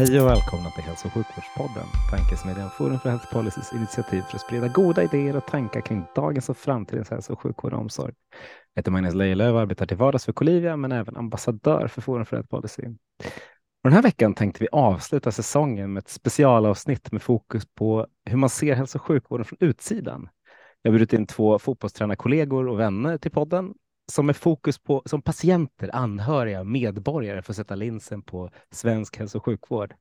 Hej och välkomna till Hälso och sjukvårdspodden, tankesmedjan Forum för Health Policys initiativ för att sprida goda idéer och tankar kring dagens och framtidens hälso och sjukvård och omsorg. Jag heter Magnus Lejelöw och arbetar till vardags för Colivia men även ambassadör för Forum för Health Policy. Och den här veckan tänkte vi avsluta säsongen med ett specialavsnitt med fokus på hur man ser hälso och sjukvården från utsidan. Jag har bjudit in två fotbollstränarkollegor och vänner till podden som är fokus på som patienter, anhöriga, medborgare får sätta linsen på svensk hälso och sjukvård.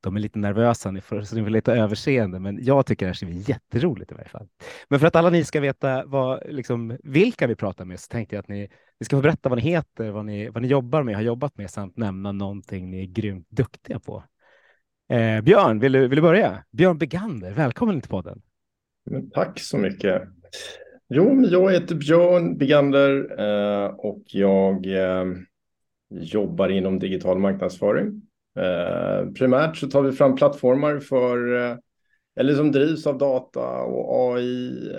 De är lite nervösa, ni får, så ni får lite överseende, men jag tycker det här ska bli jätteroligt i varje fall. Men för att alla ni ska veta vad, liksom, vilka vi pratar med så tänkte jag att ni, ni ska få berätta vad ni heter, vad ni, vad ni jobbar med, har jobbat med samt nämna någonting ni är grymt duktiga på. Eh, Björn, vill du, vill du börja? Björn Begander, välkommen till podden. Tack så mycket. Jo, jag heter Björn Bigander eh, och jag eh, jobbar inom digital marknadsföring. Eh, primärt så tar vi fram plattformar för eller som drivs av data och AI.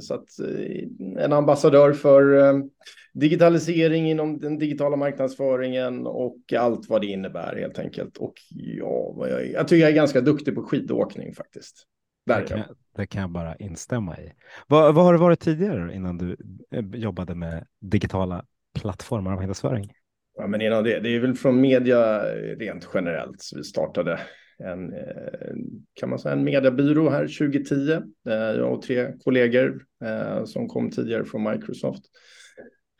Så att en ambassadör för digitalisering inom den digitala marknadsföringen och allt vad det innebär helt enkelt. Och ja, jag, jag tycker jag är ganska duktig på skidåkning faktiskt. Verkligen. kan, det kan jag bara instämma i. Vad, vad har det varit tidigare innan du eh, jobbade med digitala plattformar av marknadsföring? Ja, men innan det, det är väl från media eh, rent generellt. Så vi startade en, eh, kan man säga, en mediebyrå här 2010. Jag och tre kollegor som kom tidigare från Microsoft.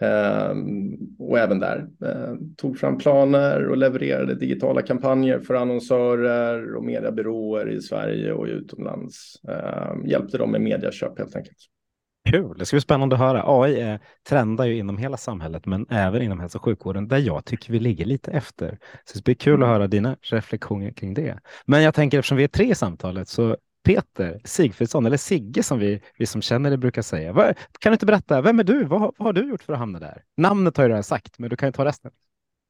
Ehm, och även där eh, tog fram planer och levererade digitala kampanjer för annonsörer och mediebyråer i Sverige och utomlands. Ehm, hjälpte dem med medieköp helt enkelt. Kul, det ska bli spännande att höra. AI är, trendar ju inom hela samhället, men även inom hälso och sjukvården där jag tycker vi ligger lite efter. Så det blir kul att höra dina reflektioner kring det. Men jag tänker eftersom vi är tre i samtalet så Peter Sigfridsson, eller Sigge som vi, vi som känner dig brukar säga. Vad, kan du inte berätta, vem är du? Vad, vad, har du gjort för att hamna där? Namnet har jag redan sagt, men du kan ju ta resten.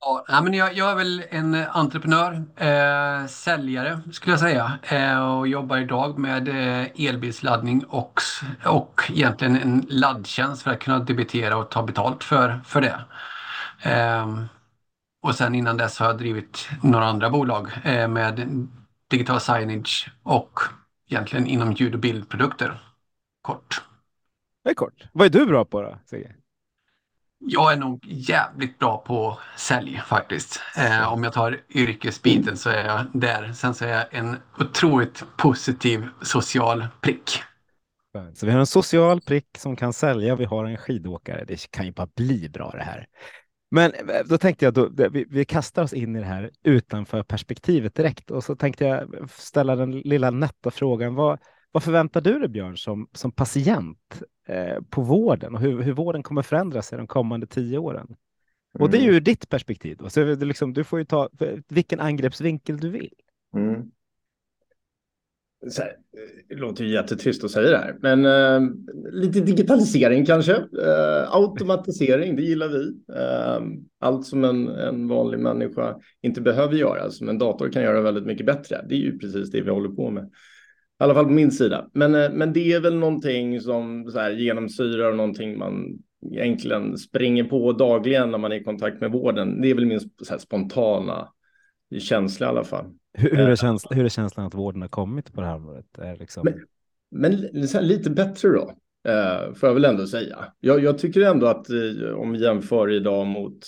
Ja, men jag, jag är väl en eh, entreprenör, eh, säljare skulle jag säga eh, och jobbar idag med eh, elbilsladdning och, och egentligen en laddtjänst för att kunna debitera och ta betalt för, för det. Eh, och sen innan dess har jag drivit några andra bolag eh, med digital signage och egentligen inom ljud och bildprodukter. Kort. Det är kort. Vad är du bra på då, Sigge? Jag är nog jävligt bra på sälj faktiskt. Eh, om jag tar yrkesbiten så är jag där. Sen så är jag en otroligt positiv social prick. Så vi har en social prick som kan sälja. Vi har en skidåkare. Det kan ju bara bli bra det här. Men eh, då tänkte jag då vi, vi kastar oss in i det här utanför perspektivet direkt och så tänkte jag ställa den lilla nätta frågan. Vad, vad förväntar du dig Björn som, som patient eh, på vården och hur, hur vården kommer förändras i de kommande tio åren? Och det är ju mm. ditt perspektiv. Då. Så liksom, du får ju ta vilken angreppsvinkel du vill. Mm så här, eh, det låter ju jättetrist att säga det här, men eh, lite digitalisering kanske. Eh, automatisering, det gillar vi. Eh, allt som en, en vanlig människa inte behöver göra, som en dator kan göra väldigt mycket bättre. Det är ju precis det vi håller på med. I alla fall på min sida. Men, eh, men det är väl någonting som så här, genomsyrar någonting man egentligen springer på dagligen när man är i kontakt med vården. Det är väl min så här, spontana känsla i alla fall. Hur, är eh, känslan, hur är känslan att vården har kommit på det här området? Liksom... Men, men lite bättre då, eh, får jag väl ändå säga. Jag, jag tycker ändå att eh, om vi jämför idag mot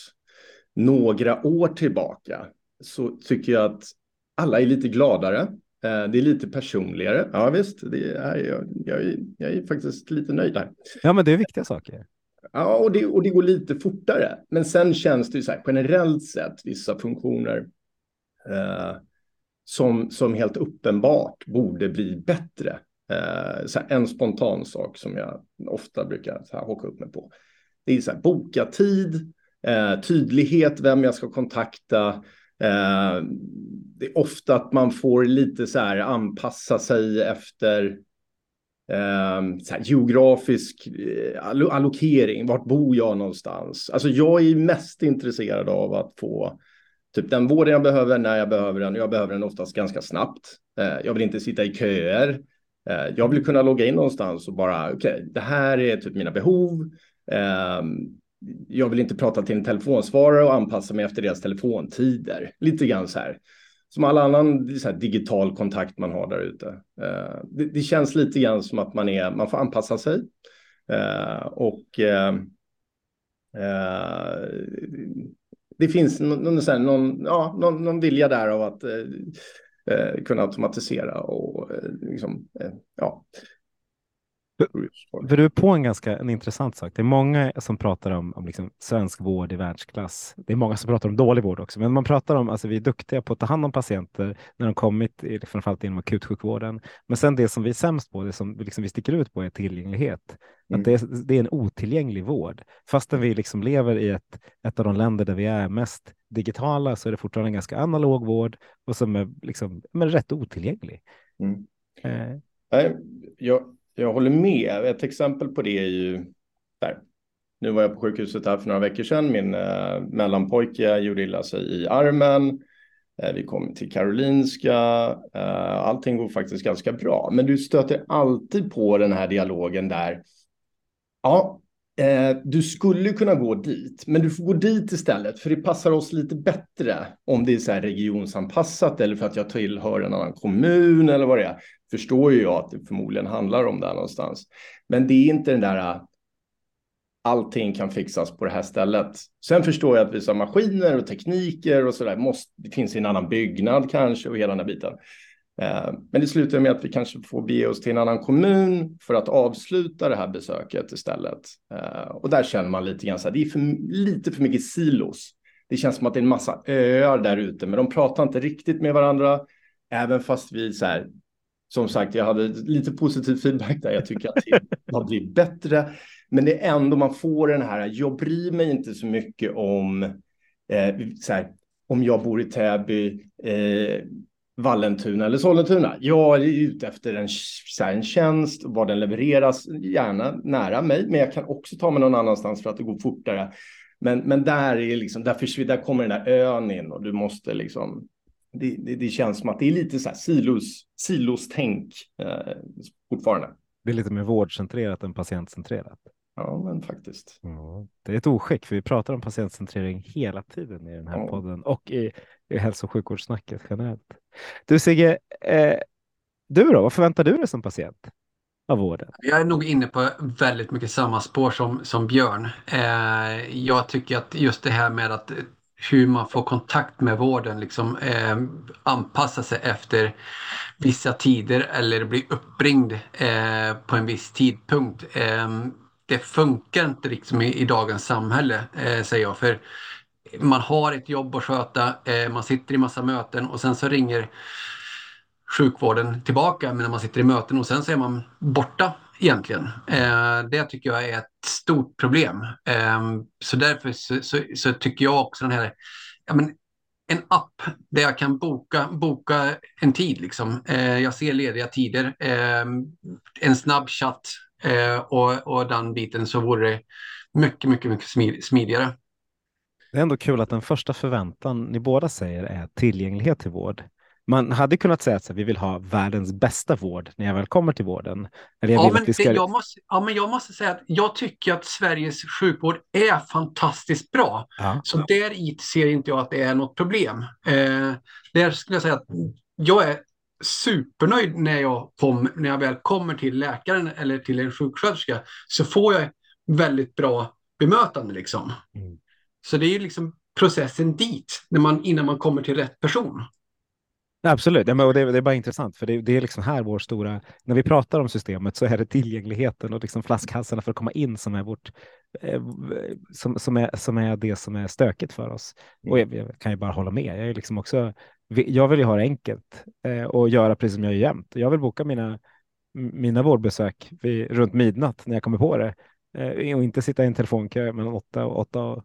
några år tillbaka så tycker jag att alla är lite gladare. Det är lite personligare. Ja visst, det är, jag, jag, är, jag är faktiskt lite nöjd där. Ja, men det är viktiga saker. Ja, och det, och det går lite fortare. Men sen känns det ju så här generellt sett vissa funktioner eh, som, som helt uppenbart borde bli bättre. Eh, så en spontan sak som jag ofta brukar så här, haka upp mig på. det är så här, boka tid, eh, tydlighet, vem jag ska kontakta. Eh, det är ofta att man får lite så här anpassa sig efter eh, så här, geografisk eh, allokering. Vart bor jag någonstans? Alltså jag är mest intresserad av att få typ den vården jag behöver när jag behöver den. Jag behöver den oftast ganska snabbt. Eh, jag vill inte sitta i köer. Eh, jag vill kunna logga in någonstans och bara, okej, okay, det här är typ mina behov. Ehm, jag vill inte prata till en telefonsvarare och anpassa mig efter deras telefontider. Lite grann så här. Som all annan så här, digital kontakt man har där ute. Eh, det, det, känns lite grann som att man, är, man får anpassa sig. och ehm, det finns någon, någon, ja, någon, någon vilja där av att eh, eh kunna automatisera och eh, liksom, eh, ja. För du är på en ganska en intressant sak. Det är många som pratar om, om liksom svensk vård i världsklass. Det är många som pratar om dålig vård också, men man pratar om alltså vi är duktiga på att ta hand om patienter när de kommit, framförallt inom akutsjukvården. Men sen det som vi är sämst på, det som liksom vi sticker ut på är tillgänglighet. Mm. Att det, är, det är en otillgänglig vård. Fastän vi liksom lever i ett, ett av de länder där vi är mest digitala så är det fortfarande en ganska analog vård och som är liksom, men rätt otillgänglig. Mm. Eh. Nej, jag, jag håller med. Ett exempel på det är ju där. Nu var jag på sjukhuset här för några veckor sedan. Min eh, mellanpojke gjorde illa sig i armen. Eh, vi kom till Karolinska. Eh, allting går faktiskt ganska bra. Men du stöter alltid på den här dialogen där. Ja, eh, du skulle kunna gå dit, men du får gå dit istället, för det passar oss lite bättre om det är så här regionsanpassat eller för att jag tillhör en annan kommun eller vad det är. Förstår ju jag att det förmodligen handlar om där någonstans. Men det är inte den där äh, allting kan fixas på det här stället. Sen förstår jag att vissa maskiner och tekniker och så där måste, det finns i en annan byggnad kanske och hela den här biten. Eh, men det slutar med att vi kanske får bege oss till en annan kommun för att avsluta det här besöket istället. Eh, och där känner man lite grann så här, det är för, lite för mycket silos. Det känns som att det är en massa öar där ute, men de pratar inte riktigt med varandra. Även fast vi så här, som sagt, jag hade lite positiv feedback där. Jag tycker att det har blivit bättre, men det är ändå man får den här. Jag bryr mig inte så mycket om eh, så här, om jag bor i Täby. Eh, Vallentuna eller Sollentuna. Jag är ute efter en, en tjänst, var den levereras, gärna nära mig, men jag kan också ta mig någon annanstans för att det går fortare. Men, men där, är liksom, där, försvinner, där kommer den där ön in och du måste liksom... Det, det, det känns som att det är lite så här silos, silostänk eh, fortfarande. Det är lite mer vårdcentrerat än patientcentrerat. Ja, men faktiskt. Ja, det är ett oskick, för vi pratar om patientcentrering hela tiden i den här ja. podden och i, i hälso och sjukvårdssnacket generellt. Du Sigge, eh, du då? Vad förväntar du dig som patient av vården? Jag är nog inne på väldigt mycket samma spår som, som Björn. Eh, jag tycker att just det här med att hur man får kontakt med vården, liksom eh, anpassa sig efter vissa tider eller bli uppringd eh, på en viss tidpunkt. Eh, det funkar inte liksom i, i dagens samhälle, eh, säger jag. För man har ett jobb att sköta, eh, man sitter i massa möten och sen så ringer sjukvården tillbaka när man sitter i möten och sen så är man borta egentligen. Eh, det tycker jag är ett stort problem. Eh, så därför så, så, så, tycker jag också den här, ja, men, en app där jag kan boka, boka en tid. Liksom. Jag ser lediga tider. En snabb chatt och, och den biten så vore det mycket, mycket, mycket smidigare. Det är ändå kul att den första förväntan ni båda säger är tillgänglighet till vård. Man hade kunnat säga att vi vill ha världens bästa vård när jag väl kommer till vården. Eller jag ja, men ska... det, jag måste, ja, men jag måste säga att jag tycker att Sveriges sjukvård är fantastiskt bra. Ja. Så där i ser inte jag att det är något problem. Eh, där skulle jag säga att jag är supernöjd när jag, kom, när jag väl kommer till läkaren eller till en sjuksköterska så får jag väldigt bra bemötande. Liksom. Mm. Så det är ju liksom processen dit när man, innan man kommer till rätt person. Absolut, ja, men det, är, det är bara intressant för det, det, är liksom här vår stora, när vi pratar om systemet så är det tillgängligheten och liksom flaskhalsarna för att komma in som är vårt, eh, som, som, är, som är det som är stökigt för oss. Och jag, jag kan ju bara hålla med. Jag är liksom också, jag vill ju ha det enkelt eh, och göra precis som jag gör jämt. Jag vill boka mina, mina vårdbesök vid, runt midnatt när jag kommer på det eh, och inte sitta i en telefonkö mellan 8 och 8 och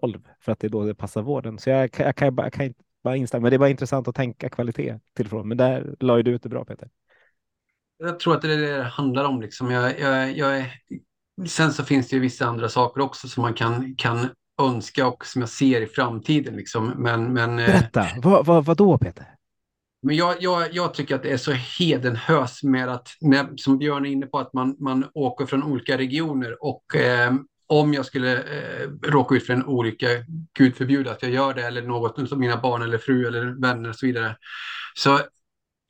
12 för att det är då det passar vården. Så jag, jag, kan, jag kan inte bara instämma. Men det är bara intressant att tänka kvalitet tillifrån. Men där la ju du ut det bra Peter. Jag tror att det är det det handlar om. Liksom. Jag, jag, jag. Sen så finns det ju vissa andra saker också som man kan, kan önska och som jag ser i framtiden. Liksom. Men, men, eh, Berätta, vad, vad, vad då Peter? Men jag, jag, jag tycker att det är så hedenhös med att, när, som Björn är inne på, att man, man åker från olika regioner och eh, om jag skulle eh, råka ut för en olycka, gud förbjude att jag gör det, eller något som mina barn eller fru eller vänner och så vidare. Så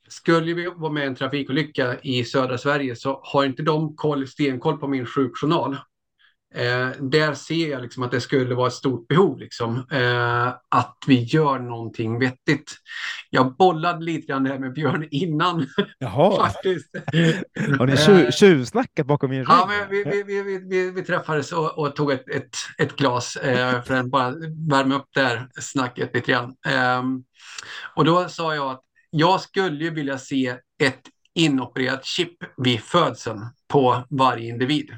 skulle vi vara med i en trafikolycka i södra Sverige så har inte de koll, stenkoll på min sjukjournal. Eh, där ser jag liksom att det skulle vara ett stort behov, liksom, eh, att vi gör någonting vettigt. Jag bollade lite grann det här med Björn innan. Jaha. faktiskt. Har ni tju, tjuvsnackat bakom min rygg? Ja, men vi, vi, vi, vi, vi, träffades och, och tog ett, ett, ett glas eh, för att bara värma upp det här snacket lite grann. Eh, och då sa jag att jag skulle vilja se ett inopererat chip vid födseln på varje individ.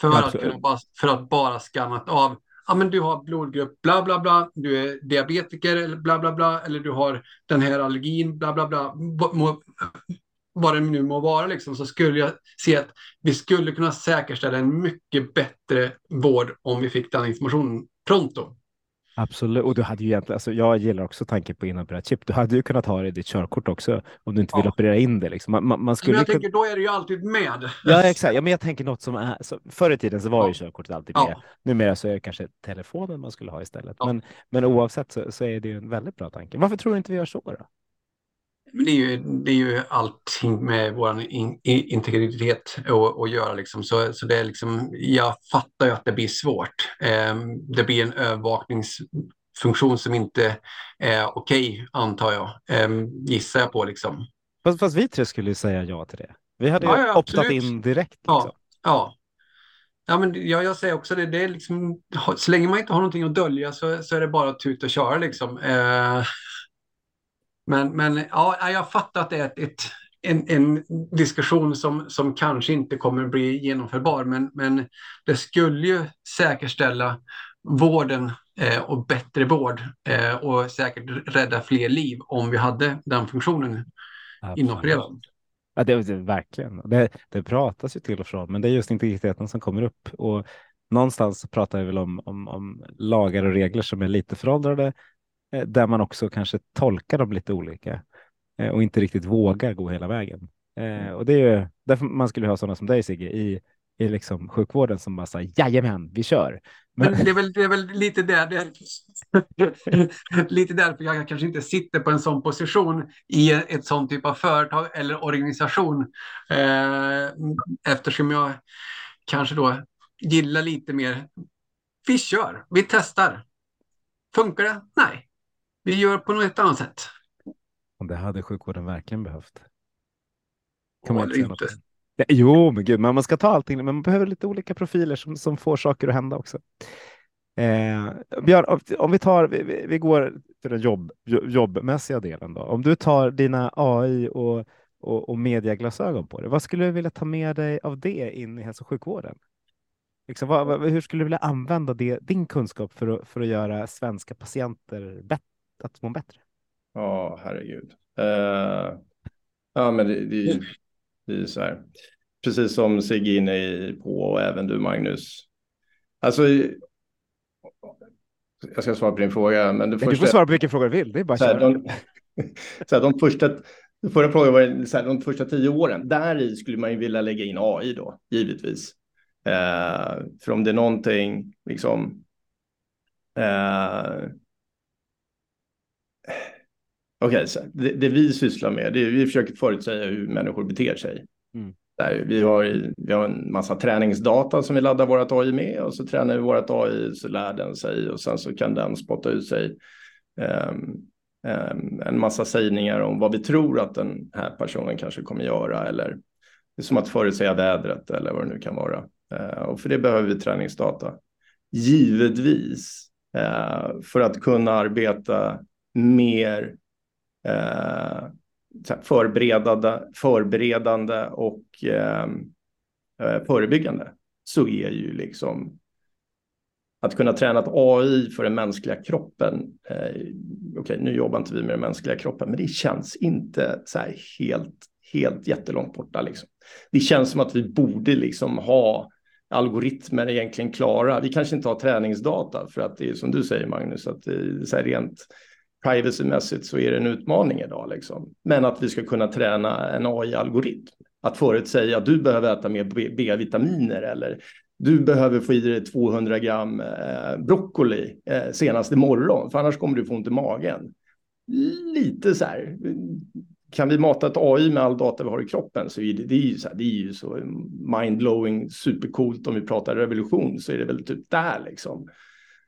För att, kunna bara, för att bara skanna av, ja men du har blodgrupp bla bla bla, du är diabetiker eller bla bla bla, eller du har den här allergin bla bla bla, må, vad det nu må vara liksom, så skulle jag se att vi skulle kunna säkerställa en mycket bättre vård om vi fick den informationen pronto. Absolut, och du hade ju egentligen, alltså jag gillar också tanken på inopererat chip. Du hade ju kunnat ha det i ditt körkort också om du inte vill Ja. operera in det. Liksom. Man, man, man skulle Men jag kunna... tänker, då är det ju alltid med. Ja, exakt. Ja, men jag tänker något som är... Så, förr i tiden så var ju Ja. körkortet alltid med. Ja. Numera så är det kanske telefonen man skulle ha istället. Ja. Men, men oavsett så, så är det ju en väldigt bra tanke. Varför tror du inte vi gör så då? Men det är ju, det är ju allting med vår in, integritet att, göra. Liksom. Så, så det är liksom, jag fattar ju att det blir svårt. Ehm, det blir en övervakningsfunktion som inte är okej, antar jag. Ehm, gissar jag på. Liksom. Fast, fast vi tre skulle ju säga ja till det. Vi hade ju Ja, ja, optat absolut. in direkt. Ja. Liksom. Ja. Ja, men jag, jag säger också det. det är liksom, så länge man inte har någonting att dölja så, så är det bara att tuta och köra. Liksom. Eh, men men ja, jag fattar att det är ett, ett, en, en diskussion som, som kanske inte kommer bli genomförbar. Men, men det skulle ju säkerställa vården eh, och bättre vård eh, och säkert rädda fler liv om vi hade den funktionen inopererad. Ja, det, det, verkligen. Det, det pratas ju till och från, men det är just integriteten som kommer upp. Och någonstans pratar vi väl om, om, om lagar och regler som är lite föråldrade, där man också kanske tolkar dem lite olika eh, och inte riktigt vågar gå hela vägen. Eh, och det är ju därför man skulle ha sådana som dig Sigge i, i liksom sjukvården som bara säger jajamän, vi kör. Men det är väl, det är väl lite där, det är, lite därför jag kanske inte sitter på en sån position i ett sån typ av företag eller organisation. Eh, eftersom jag kanske då gillar lite mer, vi kör, vi testar. Funkar det? Nej. Vi gör på något annat sätt. Det hade sjukvården verkligen behövt. Kan man inte inte. Jo, men gud, men man ska ta allting, men man behöver lite olika profiler som, som får saker att hända också. Eh, Björn, om- vi tar, vi, vi- går till den jobb, jo- jobbmässiga delen då. Om du tar dina AI och, och, och mediaglasögon på dig, vad skulle du vilja ta med dig av det in i hälso och sjukvården? Liksom, vad, hur skulle du vilja använda det, din kunskap för att, för att göra svenska patienter bättre, att må bättre? Ja, herregud. Eh, ja, men det, det, det är ju så här. Precis som Sigge inne i på och även du Magnus. Alltså, jag ska svara på din fråga, men det Du får första... svara på vilken fråga du vill, det är bara Så här, de, så här, de första, förra frågan var så här, de första tio åren. Där i skulle man ju vilja lägga in AI då, givetvis. Eh, för om det är någonting, liksom. Eh, Okej, så det, det vi sysslar med, det är vi försöker förutsäga hur människor beter sig. Mm. Där vi, har, vi har en massa träningsdata som vi laddar vårt AI med och så tränar vi vårt AI så lär den sig och sen så kan den spotta ut sig ehm, ehm, en massa sägningar om vad vi tror att den här personen kanske kommer göra eller det är som att förutsäga vädret eller vad det nu kan vara. Eh, och för det behöver vi träningsdata. Givetvis eh, för att kunna arbeta mer eh, förberedande, förberedande och eh, eh, förebyggande så är ju liksom att kunna träna ett AI för den mänskliga kroppen. Eh, Okej, okay, nu jobbar inte vi med den mänskliga kroppen, men det känns inte så här helt, helt jättelångt borta. Liksom. Det känns som att vi borde liksom ha algoritmer egentligen klara. Vi kanske inte har träningsdata för att det är som du säger Magnus, att det är så här rent privacymässigt så är det en utmaning idag. Liksom. Men att vi ska kunna träna en AI-algoritm. Att förutsäga att du behöver äta mer B-vitaminer eller du behöver få i dig 200 gram eh, broccoli eh, senast imorgon, för annars kommer du få ont i magen. Lite så här, kan vi mata ett AI med all data vi har i kroppen så är det, det är ju så, här, det är ju så mindblowing, supercoolt om vi pratar revolution så är det väl typ där liksom.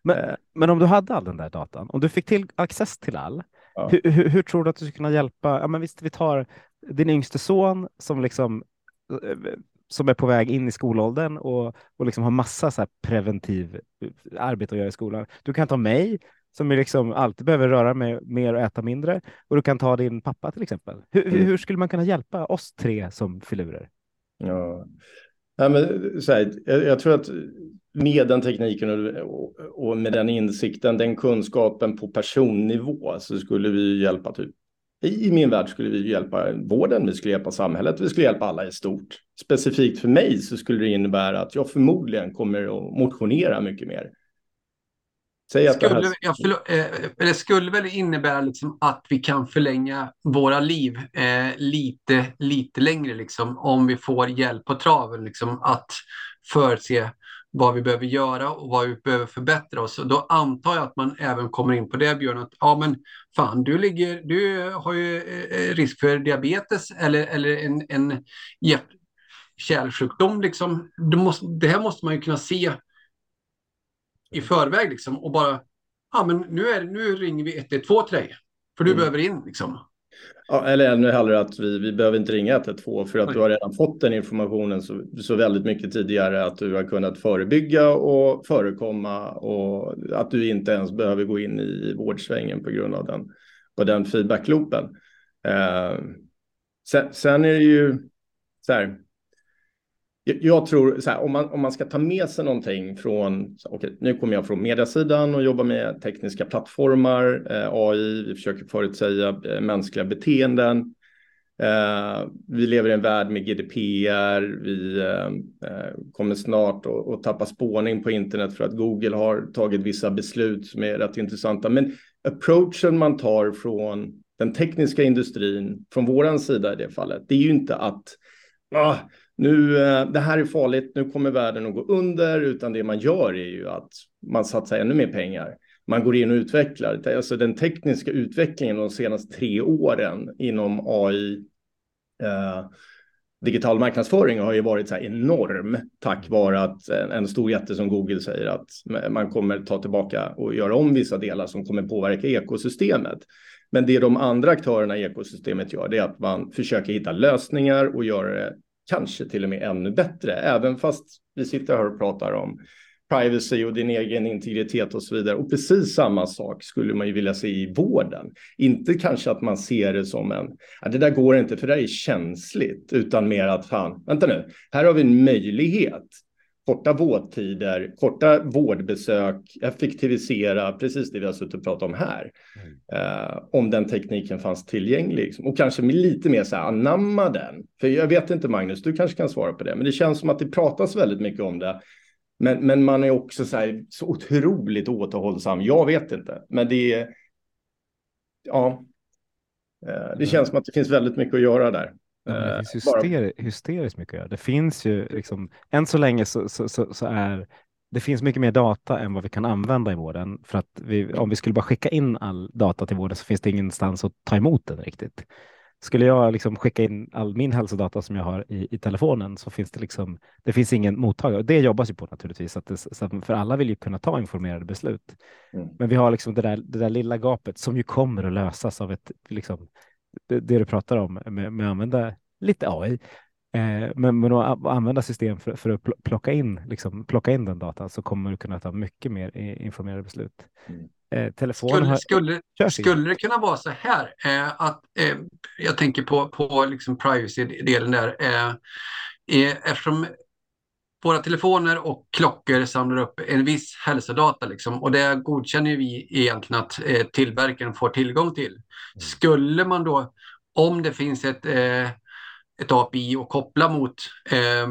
Men, eh. men om du hade all den där datan, om du fick till access till all, ja. hur, hur, hur, tror du att du skulle kunna hjälpa? Ja, men visst, vi tar din yngste son som liksom eh, som är på väg in i skolåldern och, och liksom har massa så preventiv eh, arbete att göra i skolan. Du kan ta mig som liksom alltid behöver röra mig mer och äta mindre och du kan ta din pappa till exempel. Hur, mm. hur skulle man kunna hjälpa oss tre som filurer? Ja, ja men, så här, jag, jag, tror att med den tekniken och, och, med den insikten, den kunskapen på personnivå så skulle vi hjälpa typ i min värld skulle vi hjälpa vården, vi skulle hjälpa samhället, vi skulle hjälpa alla i stort. Specifikt för mig så skulle det innebära att jag förmodligen kommer att motionera mycket mer. Säg att skulle, det, här... ja, förlåt, eh, det skulle väl innebära liksom att vi kan förlänga våra liv eh, lite, lite längre liksom, om vi får hjälp på traven liksom, att förutse vad vi behöver göra och vad vi behöver förbättra oss. Och då antar jag att man även kommer in på det Björn, att ja men fan du, ligger, du har ju eh, risk för diabetes eller, eller en, en kärlsjukdom. Liksom. Det, måste, det här måste man ju kunna se i förväg liksom, och bara, ja men nu, är, nu ringer vi 112 till dig, för du mm. behöver in liksom. Ja, eller ännu hellre att vi, vi behöver inte ringa 112 för att Oj. du har redan fått den informationen så, så väldigt mycket tidigare att du har kunnat förebygga och förekomma och att du inte ens behöver gå in i vårdsvängen på grund av den, på den feedbackloopen. Eh, sen, sen, är det ju så här, jag tror så här, om man, om man ska ta med sig någonting från, okay, nu kommer jag från mediasidan och jobbar med tekniska plattformar, eh, AI, vi försöker förutsäga eh, mänskliga beteenden. Eh, vi lever i en värld med GDPR, vi eh, eh, kommer snart att, att tappa spårning på internet för att Google har tagit vissa beslut som är rätt intressanta. Men approachen man tar från den tekniska industrin, från våran sida i det fallet, det är ju inte att ah, nu, eh, det här är farligt, nu kommer världen att gå under, utan det man gör är ju att man satsar ännu mer pengar. Man går in och utvecklar. Alltså den tekniska utvecklingen de senaste tre åren inom AI, eh, digital marknadsföring har ju varit så enorm tack vare att en, en stor jätte som Google säger att man kommer ta tillbaka och göra om vissa delar som kommer påverka ekosystemet. Men det de andra aktörerna i ekosystemet gör, det är att man försöker hitta lösningar och göra det kanske till och med ännu bättre, även fast vi sitter här och pratar om privacy och din egen integritet och så vidare. Och precis samma sak skulle man ju vilja se i vården. Inte kanske att man ser det som en, ja, det där går inte för det där är känsligt, utan mer att fan, vänta nu, här har vi en möjlighet korta vårdtider, korta vårdbesök, effektivisera, precis det vi har suttit och pratat om här. Mm. Eh, om den tekniken fanns tillgänglig. Liksom. Och kanske lite mer så här, anamma den. För jag vet inte Magnus, du kanske kan svara på det, men det känns som att det pratas väldigt mycket om det. Men, men man är också så, här, så otroligt återhållsam. Jag vet inte, men det är... Ja, eh, det mm. känns som att det finns väldigt mycket att göra där. Ja, det finns hysteri hysteriskt mycket att göra. Det finns ju liksom, än så länge så, så, så, så, är det finns mycket mer data än vad vi kan använda i vården. För att vi, om vi skulle bara skicka in all data till vården så finns det ingenstans att ta emot den riktigt. Skulle jag liksom skicka in all min hälsodata som jag har i, i telefonen så finns det liksom, det finns ingen mottagare. Det jobbas ju på naturligtvis, att det, så att för alla vill ju kunna ta informerade beslut. Mm. Men vi har liksom det där, det där lilla gapet som ju kommer att lösas av ett liksom, det, det du pratar om med, med att använda lite AI, eh, men, men att använda system för, för att plocka in, liksom, plocka in den datan så kommer du kunna ta mycket mer informerade beslut. Mm. Eh, telefonen skulle, skulle, skulle det kunna vara så här eh, att eh, jag tänker på, på liksom privacy-delen där. Eh, eh, eftersom våra telefoner och klockor samlar upp en viss hälsodata liksom, och det godkänner vi egentligen att eh, tillverkaren får tillgång till. Mm. Skulle man då, om det finns ett, eh, ett API att koppla mot, eh,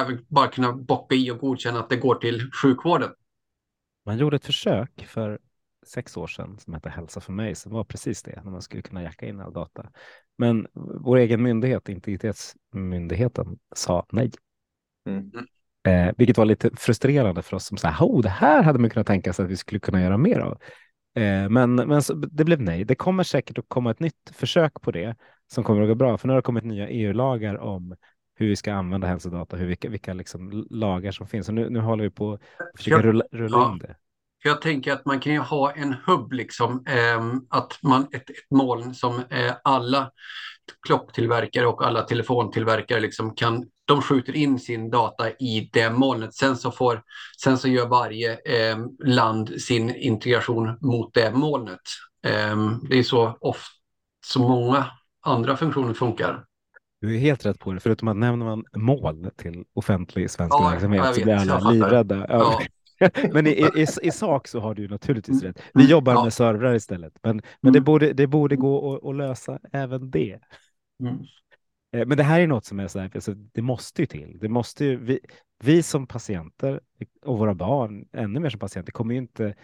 även bara kunna bocka i och godkänna att det går till sjukvården. Man gjorde ett försök för sex år sedan som hette Hälsa för mig, som var precis det, när man skulle kunna jacka in all data. Men vår egen myndighet, Integritetsmyndigheten, sa nej. Mm. Eh, vilket var lite frustrerande för oss som så här, oh, det här hade man kunnat tänka sig att vi skulle kunna göra mer av. Eh, men men så, det blev nej. Det kommer säkert att komma ett nytt försök på det som kommer att gå bra, för nu har det kommit nya EU-lagar om hur vi ska använda hälsodata, hur, vilka, vilka liksom lagar som finns. Och nu, nu håller vi på att försöka rulla, rulla ja. in det. Jag tänker att man kan ju ha en hubb, liksom, eh, att man, ett, ett moln som eh, alla klocktillverkare och alla telefontillverkare liksom kan, de skjuter in sin data i det molnet. Sen så, får, sen så gör varje eh, land sin integration mot det molnet. Eh, det är så ofta så många andra funktioner funkar. Du är helt rätt på det, förutom att nämner man mål till offentlig svensk ja, verksamhet så blir alla livrädda. Ja. men i, i, i, sak så har du naturligtvis rätt. Vi mm. jobbar ja. med servrar istället, men, men mm. det, borde, det borde gå att, att lösa även det. Mm. Eh, men det här är något som är så här, alltså, det måste ju till. Det måste ju, vi, vi som patienter och våra barn, ännu mer som patienter, kommer ju inte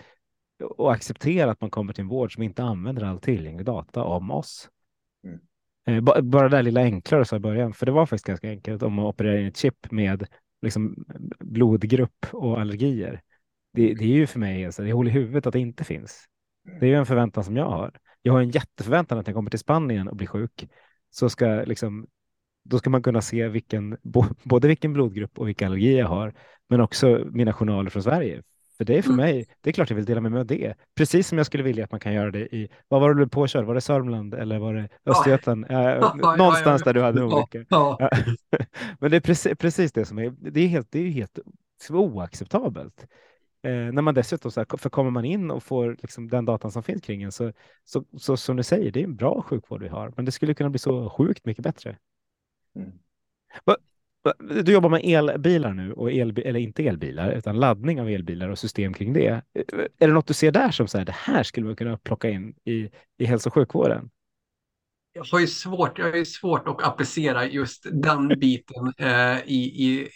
att acceptera att man kommer till en vård som inte använder all tillgänglig data om oss. Mm. Eh, bara det där lilla enklare så i början, för det var faktiskt ganska enkelt om man opererar in ett chip med liksom blodgrupp och allergier. Det, det är ju för mig, alltså, det är hål i huvudet att det inte finns. Det är ju en förväntan som jag har. Jag har en jätteförväntan att när jag kommer till Spanien och blir sjuk så ska liksom, då ska man kunna se vilken, både vilken blodgrupp och vilka allergier jag har, men också mina journaler från Sverige. För det är för mm. mig, det är klart jag vill dela med mig av det. Precis som jag skulle vilja att man kan göra det i, vad var det du påkörd? Var det Sörmland eller var det Östergötland? Ja. Äh, någonstans där du hade. Ja. Men det är precis, precis, det som är, det är helt, det är helt oacceptabelt. Eh, när man dessutom, så här, för kommer man in och får liksom den datan som finns kring en, så, så, så som du säger, det är en bra sjukvård vi har, men det skulle kunna bli så sjukt mycket bättre. Mm. Du jobbar med elbilar nu, och el, eller inte elbilar, utan laddning av elbilar och system kring det. Är det något du ser där som så här, det här skulle man kunna plocka in i, i hälso och sjukvården? jag har ju svårt, jag har ju svårt att applicera just den biten eh, i, i,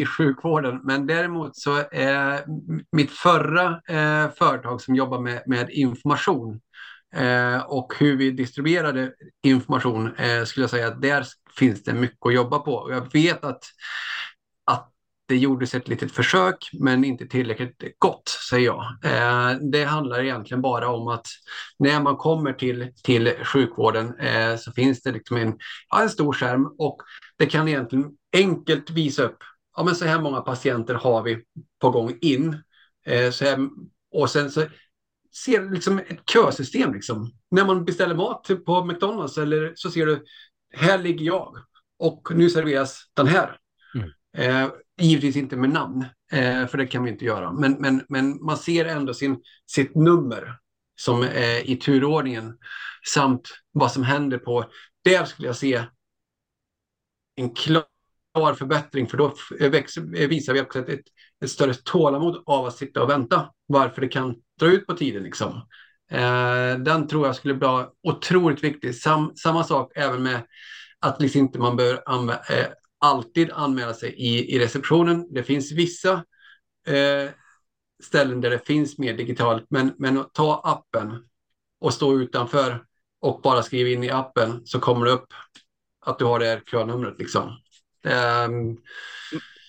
i sjukvården. Men däremot så är mitt förra eh, företag som jobbar med, med information eh, och hur vi distribuerade information eh, skulle jag säga att där finns det mycket att jobba på. Jag vet att det gjordes ett litet försök, men inte tillräckligt gott, säger jag. Eh, det handlar egentligen bara om att när man kommer till, till sjukvården eh, så finns det liksom en, ja, en stor skärm och det kan egentligen enkelt visa upp, ja men så här många patienter har vi på gång in. Eh, så här, och sen så ser du liksom ett kösystem. Liksom. När man beställer mat på McDonalds eller så ser du, här ligger jag och nu serveras den här. Mm. Eh, Givetvis inte med namn, eh, för det kan vi inte göra. Men, men, men man ser ändå sin, sitt nummer som är i turordningen samt vad som händer på. Där skulle jag se en klar förbättring för då visar vi också ett, ett större tålamod av att sitta och vänta. Varför det kan dra ut på tiden liksom. Eh, den tror jag skulle bli otroligt viktig. Sam, samma sak även med att liksom inte man bör eh, alltid anmäla sig i, i receptionen. Det finns vissa eh, ställen där det finns mer digitalt, men, men ta appen och stå utanför och bara skriva in i appen så kommer det upp att du har det här könumret. Liksom. Ehm,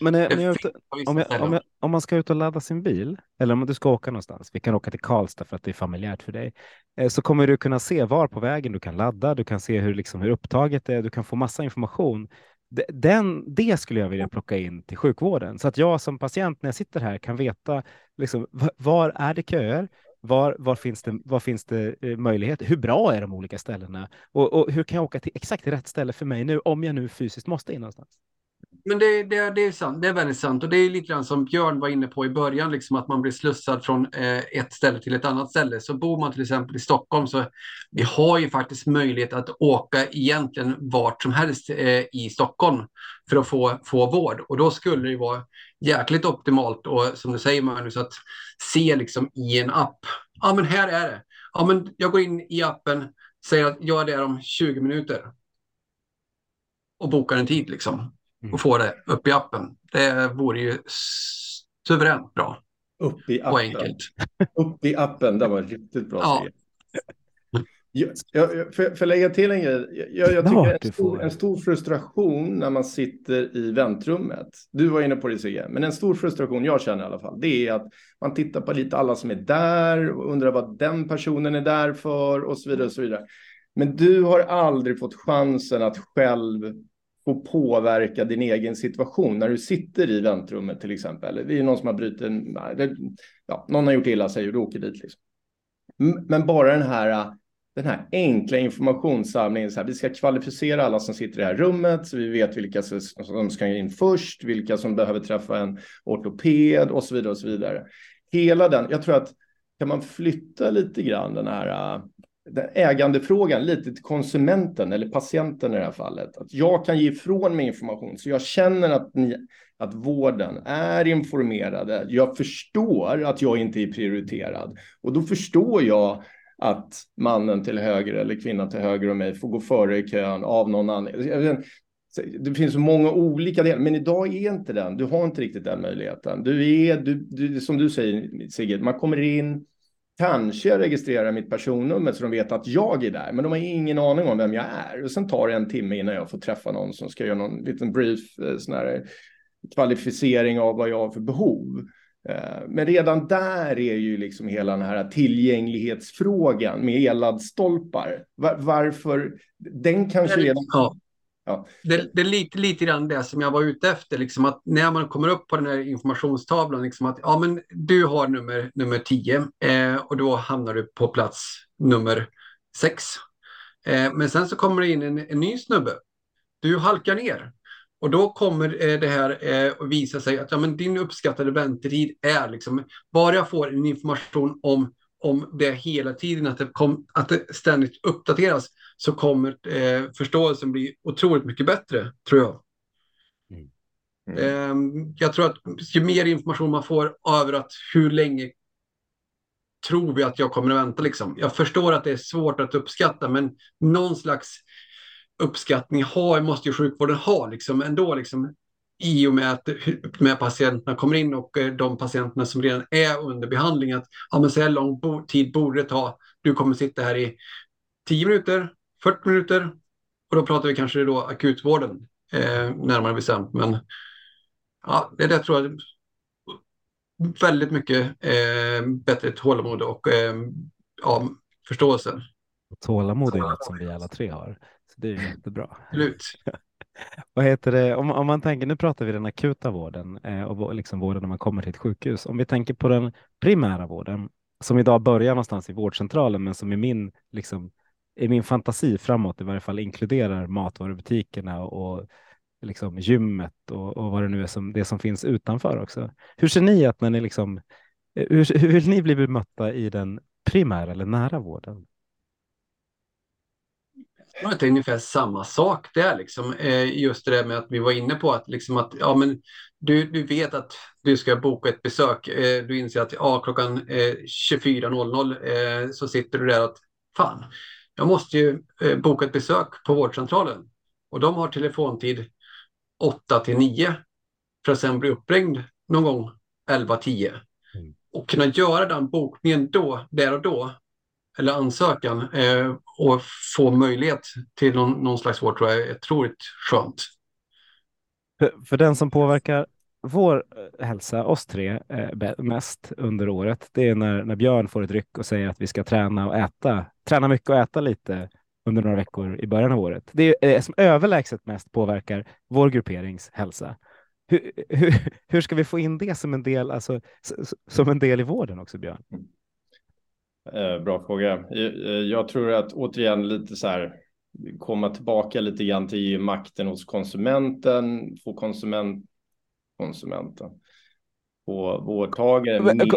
men ute, om, jag, om, jag, om, man ska ut och ladda sin bil, eller om du ska åka någonstans, vi kan åka till Karlstad för att det är familjärt för dig, eh, så kommer du kunna se var på vägen du kan ladda, du kan se hur, liksom, hur upptaget är, du kan få massa information den, det skulle jag vilja plocka in till sjukvården så att jag som patient när jag sitter här kan veta liksom, var är det köer? Var, var, finns det, var finns det eh, möjligheter? Hur bra är de olika ställena? Och, och, hur kan jag åka till exakt rätt ställe för mig nu om jag nu fysiskt måste in någonstans? Men det, det, det är sant. Det är väldigt sant. Och det är lite grann som Björn var inne på i början, liksom att man blir slussad från eh, ett ställe till ett annat ställe. Så bor man till exempel i Stockholm så vi har ju faktiskt möjlighet att åka egentligen vart som helst eh, i Stockholm för att få, få vård. Och då skulle det vara jäkligt optimalt och som du säger Magnus, att se liksom i en app. Ja, men här är det. Ja, men jag går in i appen, säger att jag är där om 20 minuter och bokar en tid liksom och får det upp i appen. Det vore ju suveränt bra Upp i och appen. enkelt. Upp i appen, det var riktigt bra. Ja. Jag, jag, får jag lägga till en grej? Jag, jag tycker en stor, en stor frustration när man sitter i väntrummet. Du var inne på det Sigge, men en stor frustration jag känner i alla fall, det är att man tittar på lite alla som är där och undrar vad den personen är där för och så vidare. Och så vidare. Men du har aldrig fått chansen att själv få påverka din egen situation när du sitter i väntrummet till exempel. Det är någon som har brutit en, ja, någon har gjort illa sig och du åker dit. Liksom. Men bara den här, den här enkla informationssamlingen, så här, vi ska kvalificera alla som sitter i det här rummet så vi vet vilka som ska in först, vilka som behöver träffa en ortoped och så vidare och så vidare. Hela den, jag tror att kan man flytta lite grann den här ägandefrågan lite till konsumenten eller patienten i det här fallet. Att jag kan ge ifrån mig information så jag känner att, ni, att vården är informerade. Jag förstår att jag inte är prioriterad och då förstår jag att mannen till höger eller kvinnan till höger om mig får gå före i kön av någon anledning. Det finns så många olika delar, men idag är inte den. Du har inte riktigt den möjligheten. Du är, du, du, som du säger Sigge, man kommer in, Kanske jag registrerar mitt personnummer så de vet att jag är där, men de har ingen aning om vem jag är. Och sen tar det en timme innan jag får träffa någon som ska göra någon liten brief, eh, sån här kvalificering av vad jag har för behov. Eh, Men redan där är ju liksom hela den här tillgänglighetsfrågan med elladdstolpar. Var, varför? Den kanske redan... Ja. Ja. Det, det är lite, lite grann det som jag var ute efter, liksom att när man kommer upp på den här informationstavlan, liksom att ja, men du har nummer, nummer 10 eh, och då hamnar du på plats nummer 6. Eh, men sen så kommer det in en, en ny snubbe. Du halkar ner och då kommer eh, det här eh, att visa sig att ja, men din uppskattade väntetid är liksom, bara jag får en information om om det hela tiden, att det, kom, att det ständigt uppdateras, så kommer eh, förståelsen bli otroligt mycket bättre, tror jag. Mm. Eh, jag tror att ju mer information man får över att hur länge tror vi att jag kommer att vänta, liksom. Jag förstår att det är svårt att uppskatta, men någon slags uppskattning har, måste ju sjukvården ha, liksom, ändå, liksom, i och med att med patienterna kommer in och eh, de patienterna som redan är under behandling att ja, men så här lång bo- tid borde det ta. Du kommer sitta här i 10 minuter, 40 minuter och då pratar vi kanske då akutvården eh, närmare bestämt. Men ja, det där tror jag väldigt mycket eh, bättre tålamod och eh, ja, förståelse. Tålamod är något som vi alla tre har. Så det är jättebra. Absolut. Vad heter det? Om, om man tänker, nu pratar vi den akuta vården eh, och liksom vården när man kommer till ett sjukhus. Om vi tänker på den primära vården som idag börjar någonstans i vårdcentralen, men som i min, liksom, i min fantasi framåt i varje fall inkluderar matvarubutikerna och, och liksom gymmet och, och vad det nu är som det som finns utanför också. Hur ser ni att när ni liksom, eh, hur, hur vill ni bli bemötta i den primära eller nära vården? Det är ungefär samma sak där, liksom. Eh, just det där med att vi var inne på att, liksom att ja, men du, du vet att du ska boka ett besök. Eh, du inser att ja, klockan eh, 24.00 eh, så sitter du där att fan, jag måste ju boka ett besök på vårdcentralen. Och de har telefontid 8 till 9 för att sen bli uppringd någon gång 11-10. Mm. Och kunna göra den bokningen då, där och då, eller ansökan eh, och få möjlighet till någon, någon slags vård tror jag är otroligt skönt. För, för den som påverkar vår eh, hälsa, oss tre, eh, mest under året, det är när, när Björn får ett ryck och säger att vi ska träna och äta, träna mycket och äta lite under några veckor i början av året. Det är eh, som överlägset mest påverkar vår grupperings hälsa. Hur, hur, hur ska vi få in det som en del, alltså, som en del i vården också, Björn? Eh, Bra fråga. Jag- eh, Jag tror att återigen lite så här, komma tillbaka lite grann till makten hos konsumenten, få konsument, konsumenten.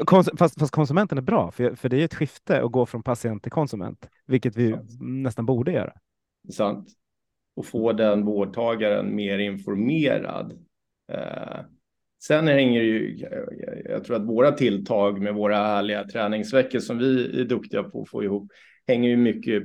Kons fast, fast, konsumenten är bra, för, för det är ett skifte att gå från patient till konsument, vilket vi Sant. nästan borde göra. Sant. Och få den vårdtagaren mer informerad. Eh, sen hänger det ju, jag tror att våra tilltag med våra härliga träningsveckor som vi är duktiga på att få ihop, hänger ju mycket,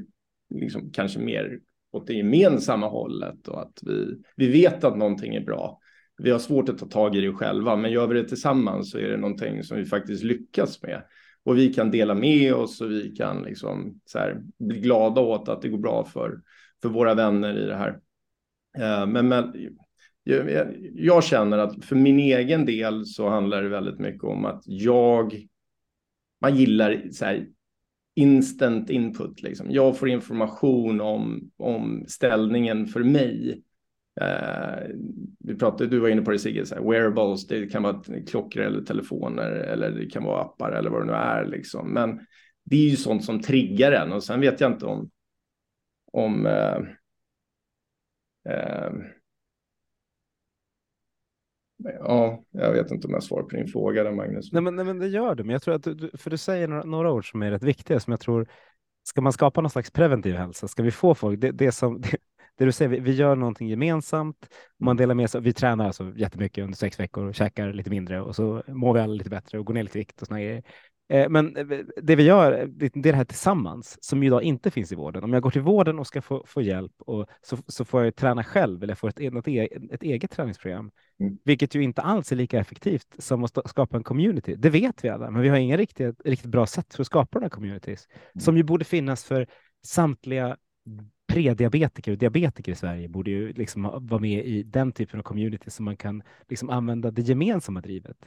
liksom, kanske mer åt det gemensamma hållet och att vi, vi vet att någonting är bra vi har svårt att ta tag i det själva, men gör vi det tillsammans så är det någonting som vi faktiskt lyckas med. Och vi kan dela med oss och vi kan liksom så här, bli glada åt att det går bra för, för våra vänner i det här. Eh, men, men jag, jag, känner att för min egen del så handlar det väldigt mycket om att jag, man gillar så här, instant input. Liksom. Jag får information om, om ställningen för mig Eh, vi pratade, du var inne på det Sigge, så här, wearables, det kan vara klockor eller telefoner eller det kan vara appar eller vad det nu är liksom. Men det är ju sånt som triggar en och sen vet jag inte om om eh, eh, Ja, jag vet inte om jag svarar på din fråga där, Magnus. Nej, men, nej, men det gör du. Men jag tror att du, för du säger några, några ord som är rätt viktiga, som jag tror, ska man skapa någon slags preventiv hälsa, ska vi få folk, det, det som, det, det du säger, vi, vi gör någonting gemensamt, man delar med sig, vi tränar alltså jättemycket under sex veckor och käkar lite mindre och så mår vi alla lite bättre och går ner lite vikt och såna grejer. Eh, men eh, det vi gör, det är det här tillsammans som idag inte finns i vården. Om jag går till vården och ska få, få hjälp och så, så får jag träna själv eller få ett, ett, ett eget träningsprogram, mm. vilket ju inte alls är lika effektivt som att skapa en community. Det vet vi alla, men vi har inga riktigt, riktigt bra sätt för att skapa de här communities mm. som ju borde finnas för samtliga prediabetiker och diabetiker i Sverige borde ju liksom vara med i den typen av community som man kan liksom använda det gemensamma drivet.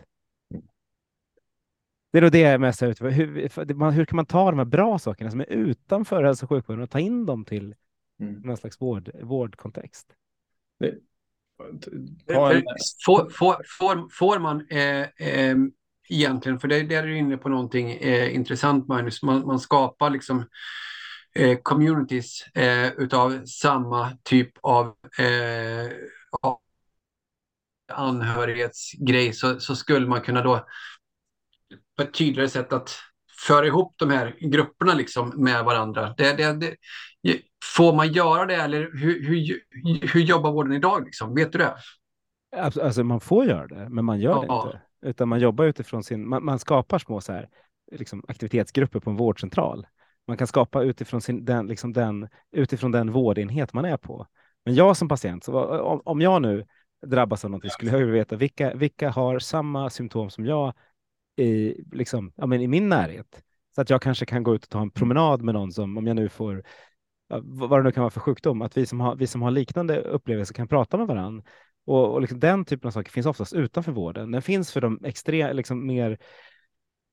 Det är nog det jag är mest ute hur, hur kan man ta de här bra sakerna som är utanför hälso och sjukvården och ta in dem till mm. någon slags vård, vårdkontext? Det, får, får, får, får man eh, eh, egentligen, för det, där är du inne på någonting eh, intressant Magnus, man, man skapar liksom eh, communities eh, utav samma typ av, eh, av anhörighetsgrej så, så skulle man kunna då på ett tydligare sätt att föra ihop de här grupperna liksom med varandra. Det, det, det, får man göra det eller hur, hur, hur jobbar vården idag? Liksom? Vet du det? Alltså man får göra det, men man gör ja. det inte. Utan man jobbar utifrån sin, man, man skapar små så här, liksom aktivitetsgrupper på en vårdcentral man kan skapa utifrån, sin, den, liksom den, utifrån den vårdenhet man är på. Men jag som patient, så, om jag nu drabbas av någonting skulle jag vilja veta vilka, vilka har samma symptom som jag i, liksom, ja, men i min närhet. Så att jag kanske kan gå ut och ta en promenad med någon som, om jag nu får, vad det nu kan vara för sjukdom, att vi som har, vi som har liknande upplevelser kan prata med varandra. Och, och liksom den typen av saker finns oftast utanför vården. Den finns för de extrema, liksom mer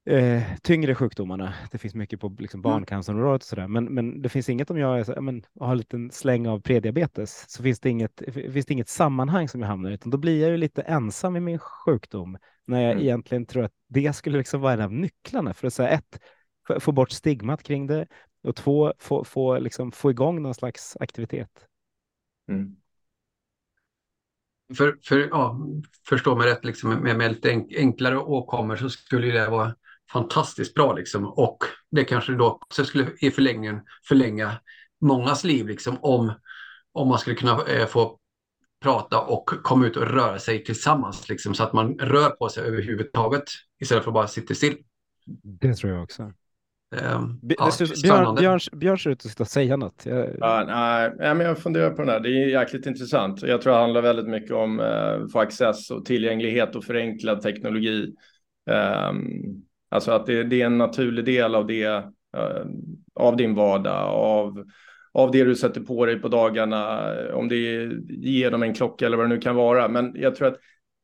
eh, tyngre sjukdomarna. Det finns mycket på liksom, mm. barncancerområdet och sådär, men, men det finns inget om jag är, men, har en liten släng av prediabetes så finns det inget, finns det inget sammanhang som jag hamnar i, utan då blir jag ju lite ensam i min sjukdom när jag mm. egentligen tror att det skulle liksom vara en av nycklarna för att säga ett, få bort stigmat kring det och två, få, få, liksom, få igång någon slags aktivitet. Mm. För, för, ja, förstå mig rätt, liksom, med, med lite enklare åkommor så skulle det vara fantastiskt bra liksom. Och det kanske då också skulle i förlängningen förlänga mångas liv liksom om, om man skulle kunna eh, få prata och komma ut och röra sig tillsammans liksom, så att man rör på sig överhuvudtaget istället för att bara sitta still. Det tror jag också. Um, ja, Björn, Björn, Björn ser ut att säga något. Jag... Ja, nej, men jag funderar på den här. Det är jäkligt intressant. Jag tror det handlar väldigt mycket om uh, få access och tillgänglighet och förenklad teknologi. Um, Alltså att det, det är en naturlig del av det, eh, av din vardag, av, av det du sätter på dig på dagarna, om det ger dem en klocka eller vad det nu kan vara. Men jag tror att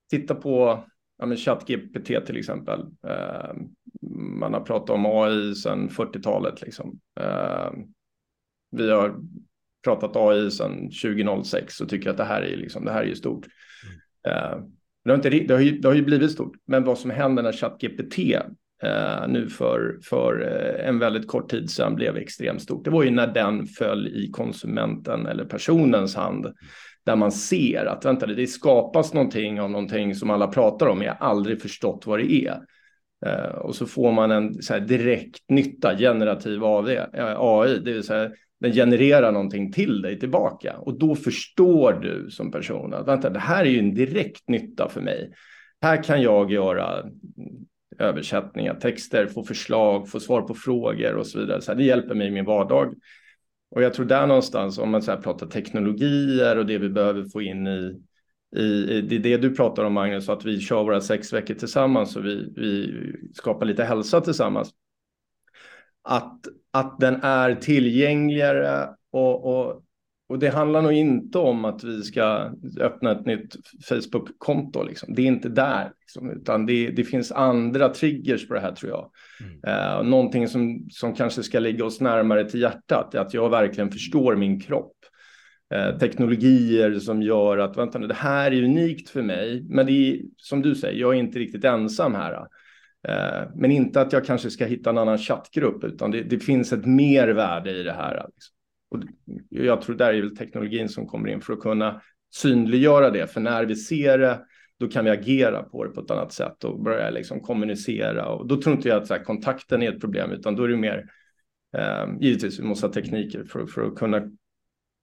titta på ja, ChatGPT till exempel. Eh, man har pratat om AI sedan 40-talet. Liksom. Eh, vi har pratat AI sedan 2006 och tycker att det här är, liksom, det här är stort. Mm. Eh, det, har inte, det, har ju, det har ju blivit stort, men vad som händer när ChatGPT eh, nu för, för eh, en väldigt kort tid sedan blev extremt stort. Det var ju när den föll i konsumenten eller personens hand där man ser att vänta, det skapas någonting av någonting som alla pratar om, men jag har aldrig förstått vad det är. Eh, och så får man en så här, direkt nytta, generativ AV, eh, AI, det vill säga den genererar någonting till dig tillbaka och då förstår du som person att vänta, det här är ju en direkt nytta för mig. Här kan jag göra översättningar, texter, få förslag, få svar på frågor och så vidare. Så här, det hjälper mig i min vardag. Och jag tror där någonstans, om man så här pratar teknologier och det vi behöver få in i, i, i det, det du pratar om Magnus, att vi kör våra sex veckor tillsammans och vi, vi skapar lite hälsa tillsammans. Att, att den är tillgängligare och, och och det handlar nog inte om att vi ska öppna ett nytt Facebook-konto. Liksom. Det är inte där, liksom, utan det, det, finns andra triggers på det här tror jag. Mm. Uh, någonting som, som kanske ska ligga oss närmare till hjärtat, är att jag verkligen förstår min kropp. Uh, teknologier som gör att, vänta nu, det här är unikt för mig, men det är som du säger, jag är inte riktigt ensam här. Uh, men inte att jag kanske ska hitta en annan chattgrupp, utan det, det finns ett mervärde i det här. Liksom. Och jag tror där är väl teknologin som kommer in för att kunna synliggöra det. För när vi ser det, då kan vi agera på det på ett annat sätt och börja liksom kommunicera. Och då tror inte jag att här, kontakten är ett problem, utan då är det mer, eh, givetvis vi måste ha tekniker för, för att kunna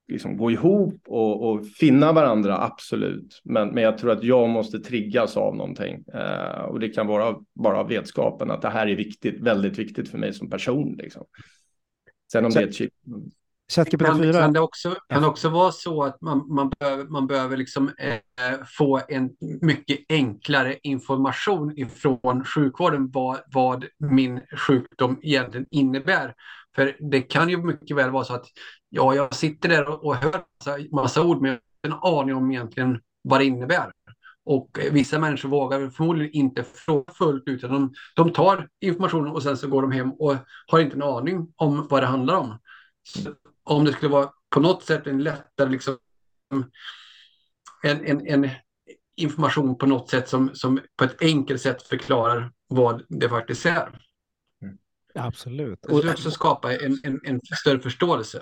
liksom gå ihop och, och, finna varandra, absolut. Men, men jag tror att jag måste triggas av någonting. Eh, och det kan vara bara vetskapen att det här är viktigt, väldigt viktigt för mig som person. Liksom. Sen om Så... det är ett chip. ChatGPT 4. Kan det också, kan också vara så att man, man behöver, man behöver liksom, eh, få en mycket enklare information ifrån sjukvården vad, vad min sjukdom egentligen innebär. För det kan ju mycket väl vara så att ja, jag sitter där och, och hör massa, massa ord, men jag har en aning om egentligen vad det innebär. Och vissa människor vågar förmodligen inte fråga fullt ut, utan de, de tar informationen och sen så går de hem och har inte en aning om vad det handlar om. Så om det skulle vara på något sätt en lättare liksom, en, en, en information på något sätt som, som på ett enkelt sätt förklarar vad det faktiskt är. Ja, absolut. Och också skapa en, en, en större förståelse.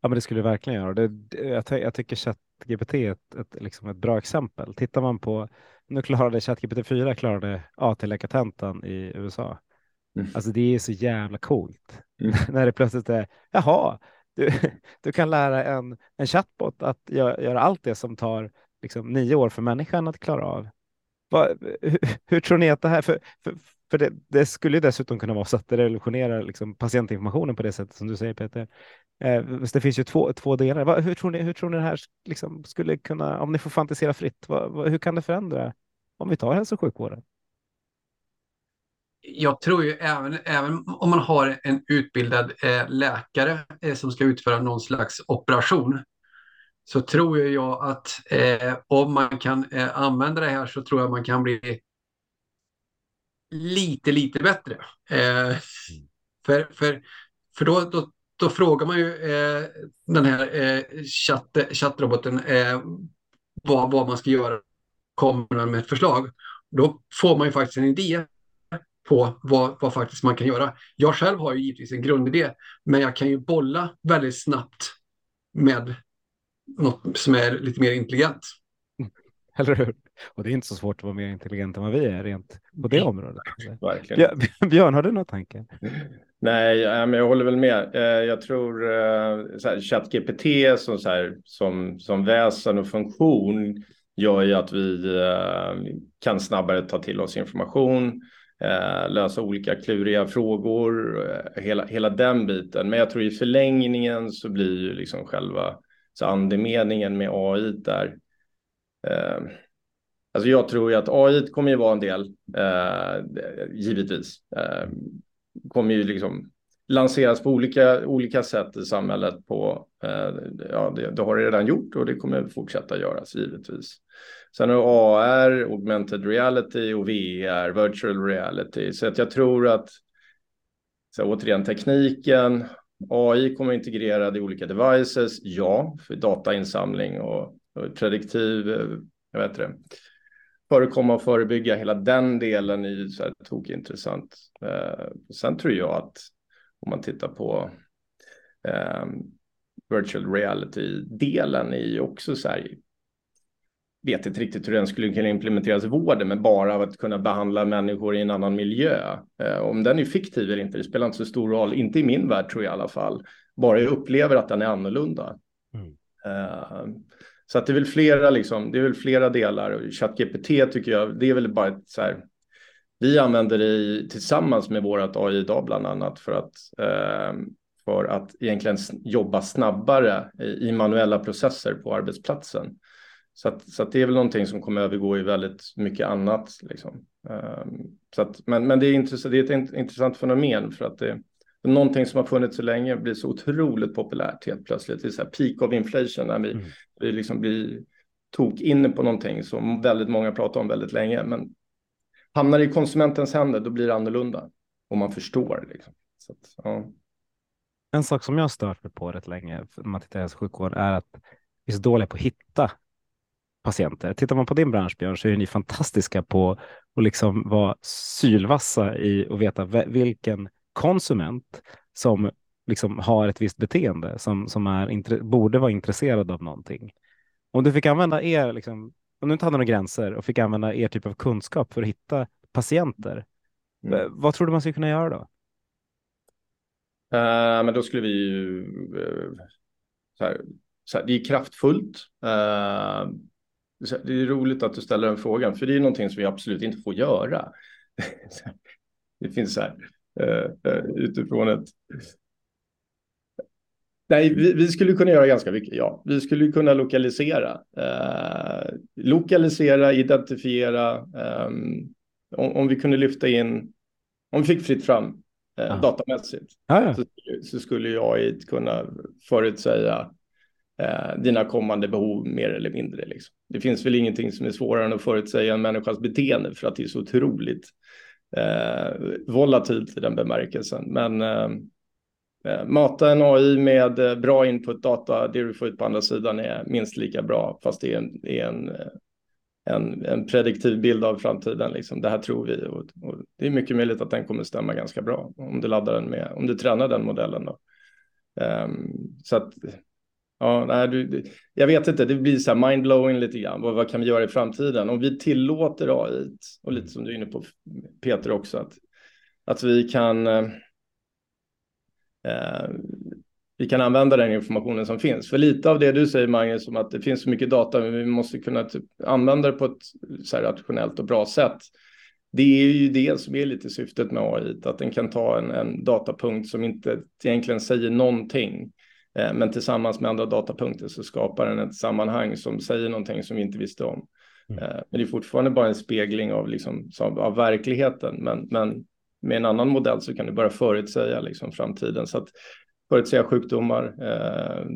Ja, men det skulle det verkligen göra. Det, jag, jag tycker ChatGPT är ett, ett, liksom ett bra exempel. Tittar man på, nu klarade ChatGPT 4 klarade AT-läkartentan i USA. Mm. Alltså det är så jävla coolt. Mm. När det plötsligt är, jaha, du, du kan lära en, en chatbot att göra, göra allt det som tar liksom, nio år för människan att klara av. Va, hur, hur, tror ni att det här, för, för, för det, det, skulle dessutom kunna vara så att det revolutionerar liksom, patientinformationen på det sättet som du säger Peter. Eh, det finns ju två, två delar. Va, hur, tror ni, hur tror ni det här liksom, skulle kunna, om ni får fantisera fritt, va, hur kan det förändra om vi tar hälso och sjukvården? Jag tror ju även, även om man har en utbildad eh, läkare eh, som ska utföra någon slags operation så tror jag att eh, om man kan eh, använda det här så tror jag man kan bli lite, lite bättre. Eh, för för, för då, då, då frågar man ju eh, den här chatt, chattroboten vad, vad man ska göra, kommer med ett förslag. Då får man ju faktiskt en idé på vad, vad faktiskt man kan göra. Jag själv har ju givetvis en grundidé, men jag kan ju bolla väldigt snabbt med något som är lite mer intelligent. Eller hur? Och det är inte så svårt att vara mer intelligent än vad vi är rent på det området. Verkligen. Björn, har du några tankar? Nej, jag håller väl med. Eh, jag tror eh, ChatGPT som, så här, som, som väsen och funktion gör ju att vi eh, kan snabbare ta till oss information Eh, lösa olika kluriga frågor, eh, hela, hela den biten. Men jag tror i förlängningen så blir ju liksom själva så andemeningen med AI där. Eh, alltså jag tror ju att AI kommer ju vara en del, eh, givetvis. Eh, kommer ju liksom lanseras på olika, olika sätt i samhället. På, eh, ja, det, det, har det redan gjort och det kommer fortsätta göras givetvis. Sen har AR, augmented reality och VR, virtual reality. Så att jag tror att, så återigen tekniken, AI kommer integrerad i olika devices, ja, för datainsamling och, och prediktiv, eh, jag vet det, förekomma och förebygga, hela den delen är ju så här tokintressant. Eh, sen tror jag att om man tittar på eh, virtual reality-delen är ju också så här, vet inte riktigt hur den skulle kunna implementeras i vården, men bara av att kunna behandla människor i en annan miljö. Eh, om den är fiktiv eller inte, det spelar inte så stor roll, inte i min värld tror jag i alla fall, bara jag upplever att den är annorlunda. Mm. Eh, så att det är väl flera, liksom, det är väl flera delar. ChatGPT tycker jag, det är väl bara ett så här, vi använder det tillsammans med vårt AI idag bland annat för att, eh, för att egentligen jobba snabbare i, manuella processer på arbetsplatsen. Så, att, så att det är väl någonting som kommer övergå i väldigt mycket annat. Liksom. Um, så att, men, men det är, intressant, det är ett intressant fenomen för att det, någonting som har funnits så länge blir så otroligt populärt helt plötsligt. Det är så här peak of inflation när vi, mm. vi liksom blir tok inne på någonting som väldigt många pratar om väldigt länge. Men hamnar det i konsumentens händer, då blir det annorlunda och man förstår. Liksom. Så att, ja. En sak som jag stört mig på rätt länge när man tittar i hälso och sjukvård är att vi är så dåliga på att hitta patienter. Tittar man på din bransch, Björn, så är ni fantastiska på att liksom vara sylvassa i att veta vilken konsument som liksom har ett visst beteende som, som är, borde vara intresserad av någonting. Om du fick använda er, liksom, om du inte hade några gränser och fick använda er typ av kunskap för att hitta patienter, mm. vad tror du man skulle kunna göra då? Uh, men då skulle vi ju, uh, så här, så här, det är kraftfullt. Uh, det är roligt att du ställer den frågan, för det är någonting som vi absolut inte får göra. det finns så här, utifrån ett... Nej, vi, vi, skulle kunna göra ganska mycket, ja. Vi skulle kunna lokalisera. Uh, lokalisera, identifiera. Um, om, om, vi kunde lyfta in, om vi fick fritt fram uh, datamässigt, ah, ja. så, så, skulle jag kunna förutsäga eh, dina kommande behov mer eller mindre. Liksom. Det finns väl ingenting som är svårare än att förutsäga en människas beteende för att det är så otroligt eh, volatilt i den bemärkelsen. Men eh, eh Eh, mata en AI med eh, bra input data, det du får ut på andra sidan är minst lika bra, fast det är en, är en eh, en, en prediktiv bild av framtiden. Liksom. Det här tror vi och, och, det är mycket möjligt att den kommer stämma ganska bra om du laddar den med, om du tränar den modellen. Då. Um, så att Ja, nej, du, jag vet inte, det blir så här mindblowing lite grann. Vad, vad kan vi göra i framtiden? Om vi tillåter AI, och lite som du är inne på Peter också, att, att vi kan eh, vi kan använda den informationen som finns. För lite av det du säger Magnus, om att det finns så mycket data, men vi måste kunna typ använda det på ett så rationellt och bra sätt. Det är ju det som är lite syftet med AI, att den kan ta en, en datapunkt som inte egentligen säger någonting Eh, men tillsammans med andra datapunkter så skapar den ett sammanhang som säger någonting som vi inte visste om. Mm. Eh, men det är fortfarande bara en spegling av, liksom, av verkligheten. Men, men med en annan modell så kan du bara förutsäga liksom, framtiden. Så att förutsäga sjukdomar. Eh,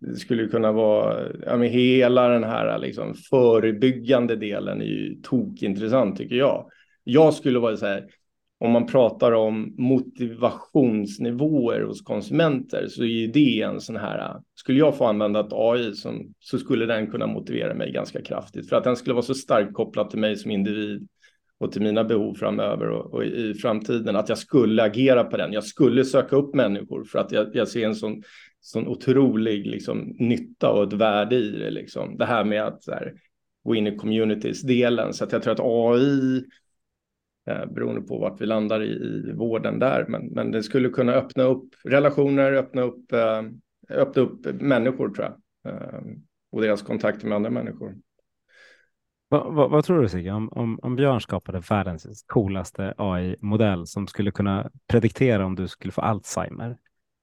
det skulle kunna vara, ja, men hela den här liksom, förebyggande delen är ju tokintressant tycker jag. Jag skulle vara så här, om man pratar om motivationsnivåer hos konsumenter så är det en sån här, skulle jag få använda ett AI som, så skulle den kunna motivera mig ganska kraftigt för att den skulle vara så starkt kopplad till mig som individ och till mina behov framöver och, och i framtiden att jag skulle agera på den. Jag skulle söka upp människor för att jag, jag ser en sån, sån otrolig liksom, nytta och ett värde i det. Liksom. Det här med att här, gå in i communities-delen så att jag tror att AI eh, beroende på vart vi landar i, i vården där. Men, men det skulle kunna öppna upp relationer, öppna upp, eh, öppna upp människor tror jag. Eh, och deras kontakter med andra människor. Vad, vad, vad tror du Sigge, om, om, om Björn skapade världens coolaste AI-modell som skulle kunna prediktera om du skulle få Alzheimer?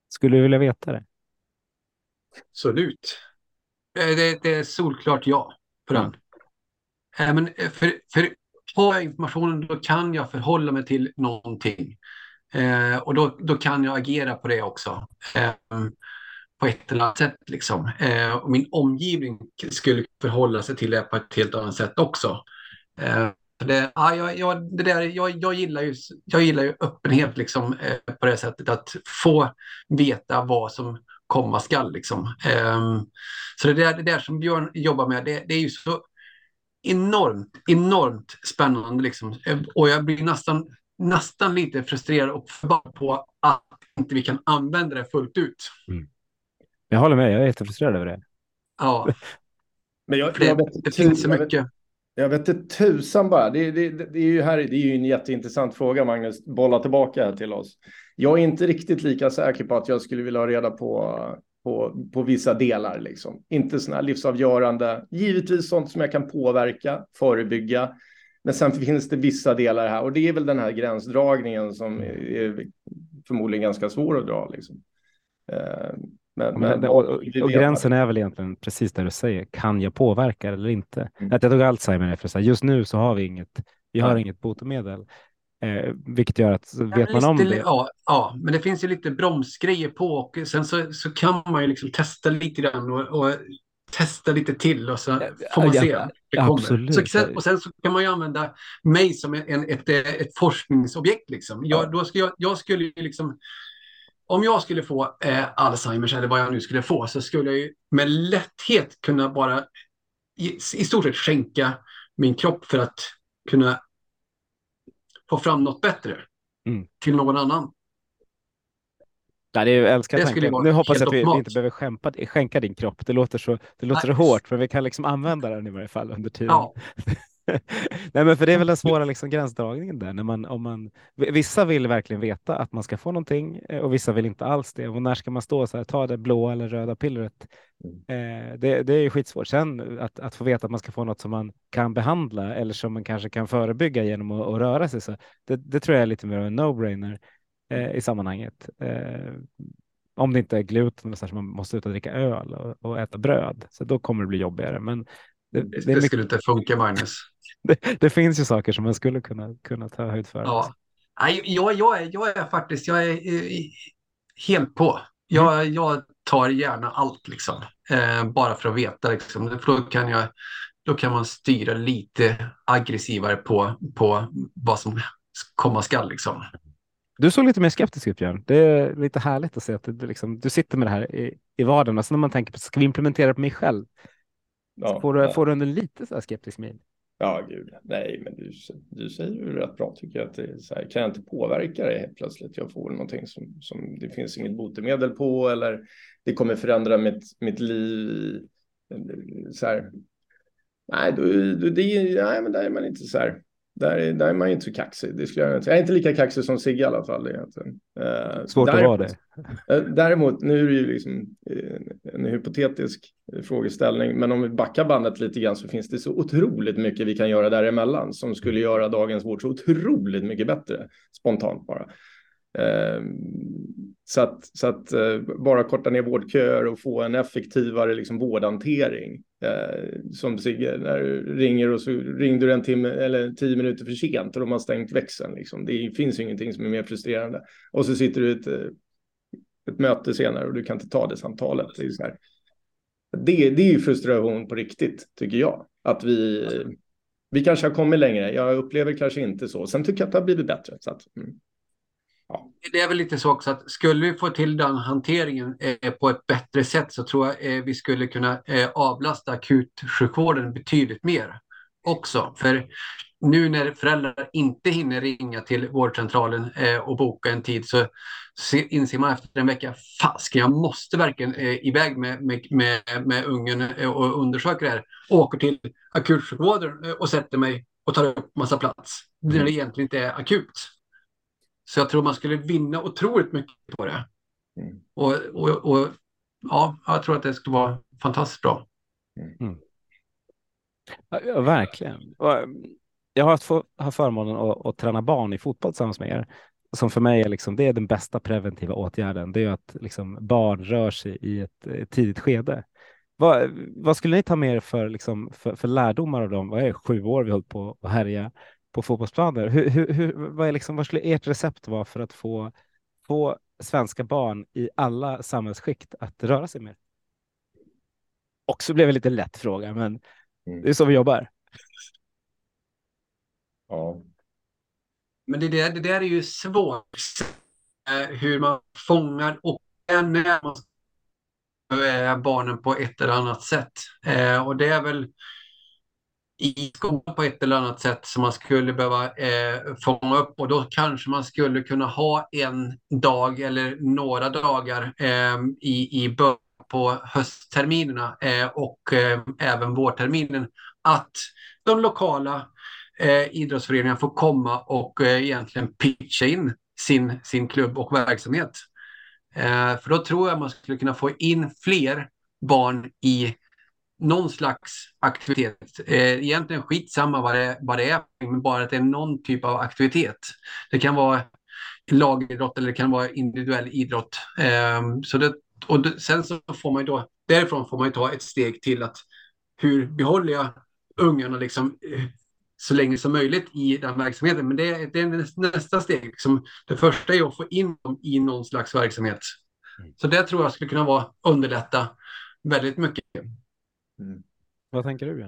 Skulle du vilja veta det? Absolut. Eh, det, det är solklart ja på den. Mm. Men eh, för, för har jag informationen då kan jag förhålla mig till någonting. Eh, och då, då kan jag agera på det också. Eh, på ett eller annat sätt. Liksom. Eh, och min omgivning skulle förhålla sig till det på ett helt annat sätt också. Eh, det, ja, jag, jag, det där, jag, jag, gillar ju, jag gillar ju öppenhet liksom, eh, på det sättet att få veta vad som komma skall. Liksom. Eh, så det där, det där som Björn jobbar med, det, det är ju så enormt, enormt spännande liksom. Eh, och jag blir nästan, nästan lite frustrerad och förbannad på att inte vi kan använda det fullt ut. Mm. Jag håller med, jag är jättefrustrerad över det. Ja. Men jag, det, jag vet, det finns så mycket. Jag vet inte tusan bara. Det, det, det, är ju här, det är ju en jätteintressant fråga, Magnus. Bolla tillbaka här till oss. Jag är inte riktigt lika säker på att jag skulle vilja ha reda på, på, på vissa delar. Liksom. Inte sådana här livsavgörande. Givetvis sånt som jag kan påverka, förebygga. Men sen finns det vissa delar här och det är väl den här gränsdragningen som är förmodligen ganska svår att dra. Liksom. Eh, men, men, och, och, och gränsen är väl egentligen precis där du säger, kan jag påverka eller inte? Mm. Att jag tog Alzheimer för att just nu så har vi inget, vi har mm. inget botemedel. Eh, vilket gör att ja, vet man om det. Ja, ja, men det finns ju lite bromsgrejer på och sen så, så kan man ju liksom testa lite grann och, och testa lite till och så får man ja, se. Det absolut. Så, och sen så kan man ju använda mig som en, ett, ett forskningsobjekt. Liksom. Jag, då ska jag, jag skulle ju liksom om jag skulle få eh, Alzheimers eller vad jag nu skulle få så skulle jag ju med lätthet kunna bara i, i stort sett skänka min kropp för att kunna få fram något bättre mm. till någon annan. Ja, det är, jag älskar det tanken. Nu hoppas jag att vi, vi, inte behöver skämpa, skänka din kropp. Det låter så, det låter så hårt, men vi kan liksom använda den i varje fall under tiden. Ja. Nej, men för det är väl den svåra liksom, gränsdragningen där. När man, om man, vissa vill verkligen veta att man ska få någonting eh, och vissa vill inte alls det. Och när ska man stå så här, ta det blå eller röda pillret? Mm. Eh, det, det är ju skitsvårt. Sen att, att få veta att man ska få något som man kan behandla eller som man kanske kan förebygga genom att, att röra sig. Så det, det tror jag är lite mer av en no-brainer eh, i sammanhanget. Eh, om det inte är gluten så, så man måste ut och dricka öl och, och, äta bröd, så då kommer det bli jobbigare. Men det, det, det skulle inte funka, Magnus. Det, det, finns ju saker som man skulle kunna, kunna ta höjd för. Ja. Nej, jag, jag, är, jag är faktiskt jag är, helt på. Jag, mm. jag tar gärna allt, liksom. Eh, bara för att veta. Liksom. För då, kan jag, då kan man styra lite aggressivare på, på vad som komma skall. Liksom. Du såg lite mer skeptisk ut, Björn. Det är lite härligt att se att du, liksom, du sitter med det här i, i vardagen. Alltså när man tänker på, ska vi implementera det på mig själv? Ja, får, du, ja. får du en lite så här skeptisk min? Ja, gud. Nej, men du, du säger ju rätt bra tycker jag. Att det är så här, kan jag inte påverka det helt plötsligt? Jag får någonting som, som det finns inget botemedel på eller det kommer förändra mitt, mitt liv. Eh, så här. Nej, då, då, det, nej, men där är man inte så här. Där, där är man inte så kaxig. Det skulle jag, inte. jag är inte lika kaxig som Sigge i alla fall. Egentligen. Uh, Svårt däremot, att vara det. Uh, däremot, nu är det ju liksom uh, en hypotetisk frågeställning, men om vi backar bandet lite grann så finns det så otroligt mycket vi kan göra däremellan som skulle göra dagens vård så otroligt mycket bättre spontant bara. Ehm, så att, så att eh, bara korta ner vårdköer och få en effektivare liksom, vårdhantering ehm, som Sigge, när du ringer och så ringde du en timme eller tio minuter för sent och de har stängt växeln. Liksom. Det finns ju ingenting som är mer frustrerande. Och så sitter du i ett, eh, ett möte senare och du kan inte ta det samtalet. Det är, så här. Det, det är ju frustration på riktigt, tycker jag. Att vi, vi kanske har kommit längre. Jag upplever kanske inte så. Sen tycker jag att det har blivit bättre. Så att, mm. Ja. Det är väl lite så också att skulle vi få till den hanteringen eh, på ett bättre sätt så tror jag eh, vi skulle kunna eh, avlasta akutsjukvården betydligt mer också. För nu när föräldrar inte hinner ringa till vårdcentralen och boka en tid så, inser man efter en vecka, fasken jag måste verkligen iväg med, med, med, med ungen och undersöka det här. Åker till akutsjukvården och sätter mig och tar upp massa plats. När det egentligen inte är akut. Så jag tror man skulle vinna otroligt mycket på det. Mm. Och, och, och, ja, jag tror att det skulle vara fantastiskt bra. Mm. Ja, verkligen. Jag har haft har förmånen att, att, träna barn i fotboll tillsammans med er. Som för mig är, liksom, det är den bästa preventiva åtgärden. Det är att liksom, barn rör sig i ett, ett tidigt skede. Vad, vad, skulle ni ta med er för, liksom, för, för lärdomar av dem? Vad är det, sju år vi hållit på att härja? På fotbollsplaner. Hur, hur, hur, vad, är liksom, vad skulle ert recept vara för att få, få svenska barn i alla samhällsskikt att röra sig mer? Också blev det lite lätt fråga, men mm. det är så vi jobbar. Ja. Men det där, det där är ju svårt, eh, hur man fångar och när man barnen på ett eller annat sätt. Eh, och det är väl i skolan på ett eller annat sätt som man skulle behöva eh, fånga upp och då kanske man skulle kunna ha en dag eller några dagar eh, i, i på höstterminerna eh, och eh, även vårterminen att de lokala eh, idrottsföreningarna får komma och eh, egentligen pitcha in sin, sin klubb och verksamhet. Eh, för då tror jag man skulle kunna få in fler barn i någon slags aktivitet. Eh, egentligen skitsamma vad det, vad det är, men bara att det är någon typ av aktivitet. Det kan vara lagidrott eller det kan vara individuell idrott. Eh, så det, och det, sen så får man då, därifrån får man ta ett steg till att hur behåller jag ungarna liksom eh, så länge som möjligt i den verksamheten. Men det, det är nästa steg. Liksom, det första är att få in dem i någon slags verksamhet. Mm. Så det tror jag skulle kunna vara underlätta väldigt mycket. Mm. Vad tänker du?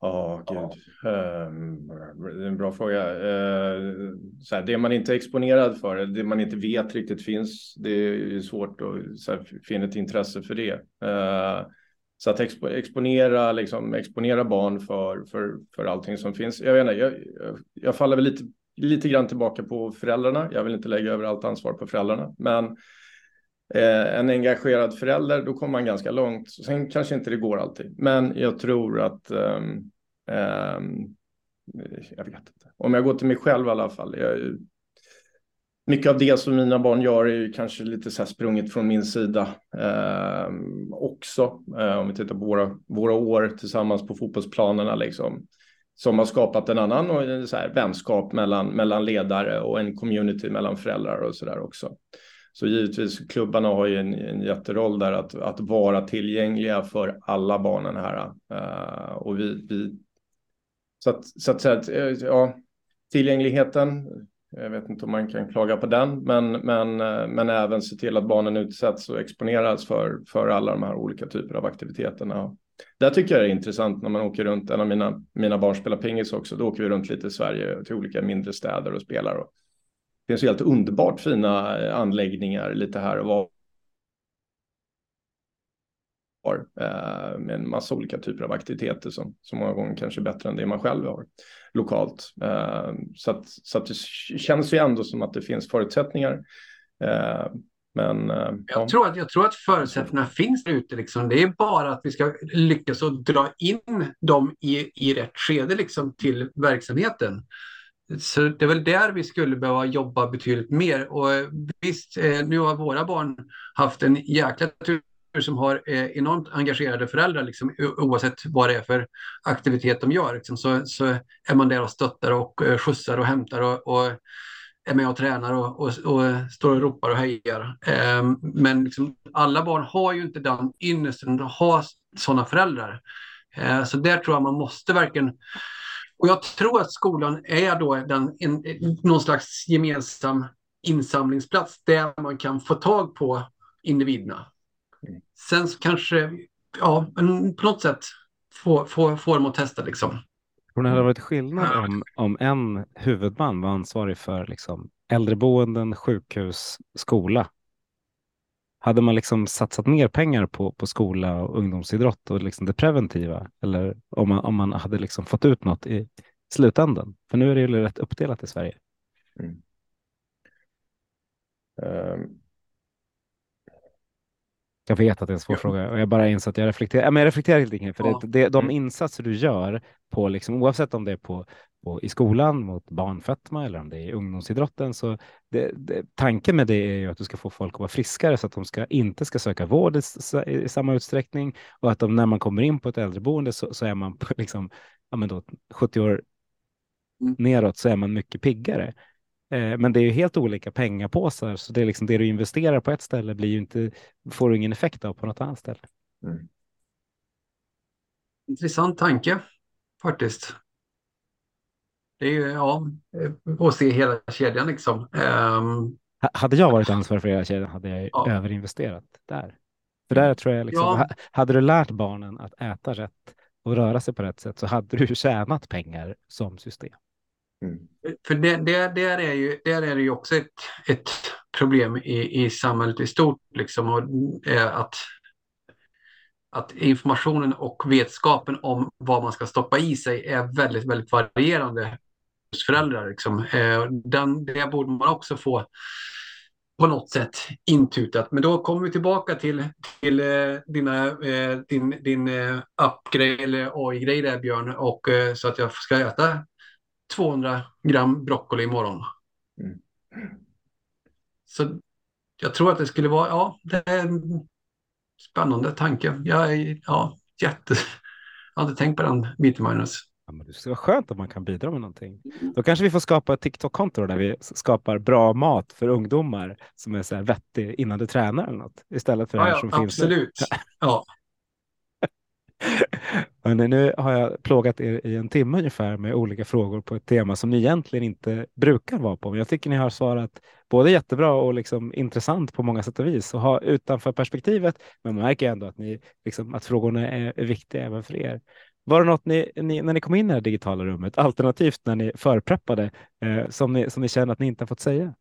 Ja, oh, gud. Um, det är en bra fråga. Uh, så här, det man inte är exponerad för, det man inte vet riktigt finns, det är svårt att så här, finna ett intresse för det. Uh, så att expo exponera, liksom, exponera barn för, för, för allting som finns. Jag, vet inte, jag, jag faller väl lite, lite grann tillbaka på föräldrarna. Jag vill inte lägga över allt ansvar på föräldrarna, men eh, en engagerad förälder, då kommer man ganska långt. Sen kanske inte det går alltid, men jag tror att um, um, jag vet inte. Om jag går till mig själv i alla fall. Jag, mycket av det som mina barn gör är ju kanske lite så här sprunget från min sida eh, också. Eh, om vi tittar på våra, våra år tillsammans på fotbollsplanerna liksom. Som har skapat en annan och så här, vänskap mellan, mellan ledare och en community mellan föräldrar och så där också. Så givetvis klubbarna har ju en, en jätteroll där att, att vara tillgängliga för alla barnen här. Uh, och vi, vi så att, så att, säga, eh, ja, tillgängligheten jag vet inte om man kan klaga på den, men, men, eh, men även se till att barnen utsätts och exponeras för, för alla de här olika typerna av aktiviteterna. Där tycker jag det är intressant när man åker runt. En av mina, mina barn spelar pingis också. Då åker vi runt lite i Sverige till olika mindre städer och spelar. Och det finns helt underbart fina eh, anläggningar lite här och var eh, med en massa olika typer av aktiviteter som, som många gånger kanske är bättre än det man själv har lokalt. Eh, så att, så att det känns ju ändå som att det finns förutsättningar. Men, jag, ja. tror att, jag tror att förutsättningarna finns där ute. Liksom. Det är bara att vi ska lyckas att dra in dem i, i rätt skede liksom, till verksamheten. Så det är väl där vi skulle behöva jobba betydligt mer. Och eh, visst, eh, nu har våra barn haft en jäkla tur som har eh, enormt engagerade föräldrar, liksom, oavsett vad det är för aktivitet de gör, liksom, så, så är man där och stöttar och eh, skjutsar och hämtar och, och är med och tränar och, och, och står och ropar och hejar. Eh, men liksom, alla barn har ju inte den ynnesten att ha sådana föräldrar. Eh, så där tror jag man måste verkligen och jag tror att skolan är då den, en, någon slags gemensam insamlingsplats där man kan få tag på individerna. Sen så kanske, ja, men på något sätt få, få, få dem att testa liksom. Tror det hade varit skillnad om, om en huvudman var ansvarig för liksom, äldreboenden, sjukhus, skola? Hade man liksom satsat mer pengar på, på skola och ungdomsidrott och liksom det preventiva? Eller om man, om man hade liksom fått ut något i slutändan? För nu är det ju rätt uppdelat i Sverige. Mm. Um, jag vet att det är en svår ja. fråga och jag bara inser att jag reflekterar. Men jag reflekterar helt enkelt för ja. det, det, de mm. insatser du gör på liksom, oavsett om det är på, på i skolan mot barnfetma eller om det är i ungdomsidrotten så det, det, tanken med det är ju att du ska få folk att vara friskare så att de ska, inte ska söka vård i, i samma utsträckning och att de, när man kommer in på ett äldreboende så, så är man på liksom, ja, men då, 70 år mm. neråt så är man mycket piggare. Eh, men det är ju helt olika pengapåsar, så det är liksom det du investerar på ett ställe blir ju inte, får du ingen effekt av på något annat ställe. Mm. Intressant tanke faktiskt. Det är ju, ja, att se hela kedjan liksom. Um... Hade jag varit ansvarig för hela kedjan hade jag ja. överinvesterat där. För där tror jag liksom, ja. hade du lärt barnen att äta rätt och röra sig på rätt sätt så hade du tjänat pengar som system. Mm. För det, det, där, är ju, där är det ju också ett, ett problem i, i samhället i stort. Liksom, och, eh, att, att informationen och vetskapen om vad man ska stoppa i sig är väldigt, väldigt varierande hos föräldrar. Liksom. Eh, den, det borde man också få på något sätt intutat. Men då kommer vi tillbaka till, till eh, dina, eh, din, din eh, appgrej eller AI-grej där Björn, och, eh, så att jag ska äta 200 gram broccoli imorgon. Mm. Så jag tror att det skulle vara, ja, det är en spännande tanke. Jag är, ja, jätte... Jag inte tänkt på den biten, Magnus. Ja, men det skulle vara skönt om man kan bidra med någonting. Då kanske vi får skapa ett TikTok-konto där vi skapar bra mat för ungdomar som är så här vettig innan du tränar eller något istället för ja, det här som ja, finns. Absolut. Ja. Hörrni, nu har jag plågat er i en timme ungefär med olika frågor på ett tema som ni egentligen inte brukar vara på. Men jag tycker ni har svarat både jättebra och liksom intressant på många sätt och vis och ha utanför perspektivet. Men man märker ändå att, ni, liksom, att frågorna är, är viktiga även för er. Var det något ni, ni, när ni kom in i det digitala rummet, alternativt när ni förpreppade, eh, som, ni, som ni känner att ni inte har fått säga?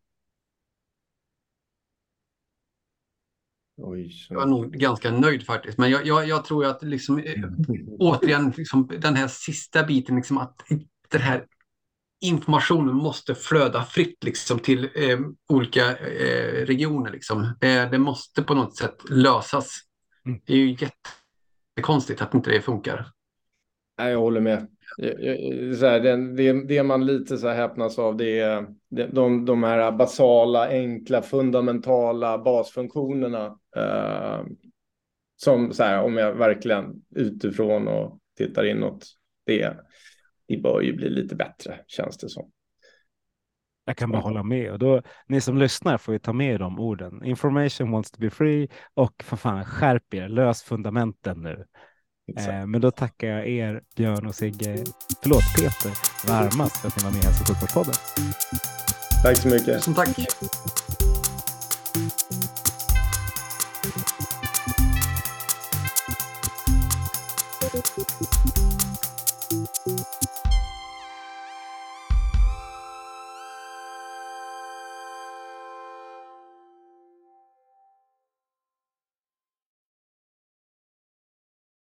Oj, jag är nog ganska nöjd faktiskt. Men jag, jag, jag tror att liksom, eh, återigen, liksom, den här sista biten, liksom, att den här informationen måste flöda fritt liksom, till eh, olika eh, regioner. Liksom. Eh, det måste på något sätt lösas. Mm. Det är ju jättekonstigt att inte det funkar. Jag håller med. Så här, det, det, det, man lite så här häpnas av det är de, de här basala, enkla, fundamentala basfunktionerna. Eh, som så här, om jag verkligen utifrån och tittar inåt, det, det bör ju bli lite bättre känns det som. Jag kan bara hålla med och då ni som lyssnar får ju ta med de orden. Information wants to be free och för fan skärp er, lös fundamenten nu. Eh, men då tackar jag er, Björn och Sigge, förlåt Peter, varmast för att ni var med i Hälso och sjukvårdspodden. Tack så mycket. Tusen tack.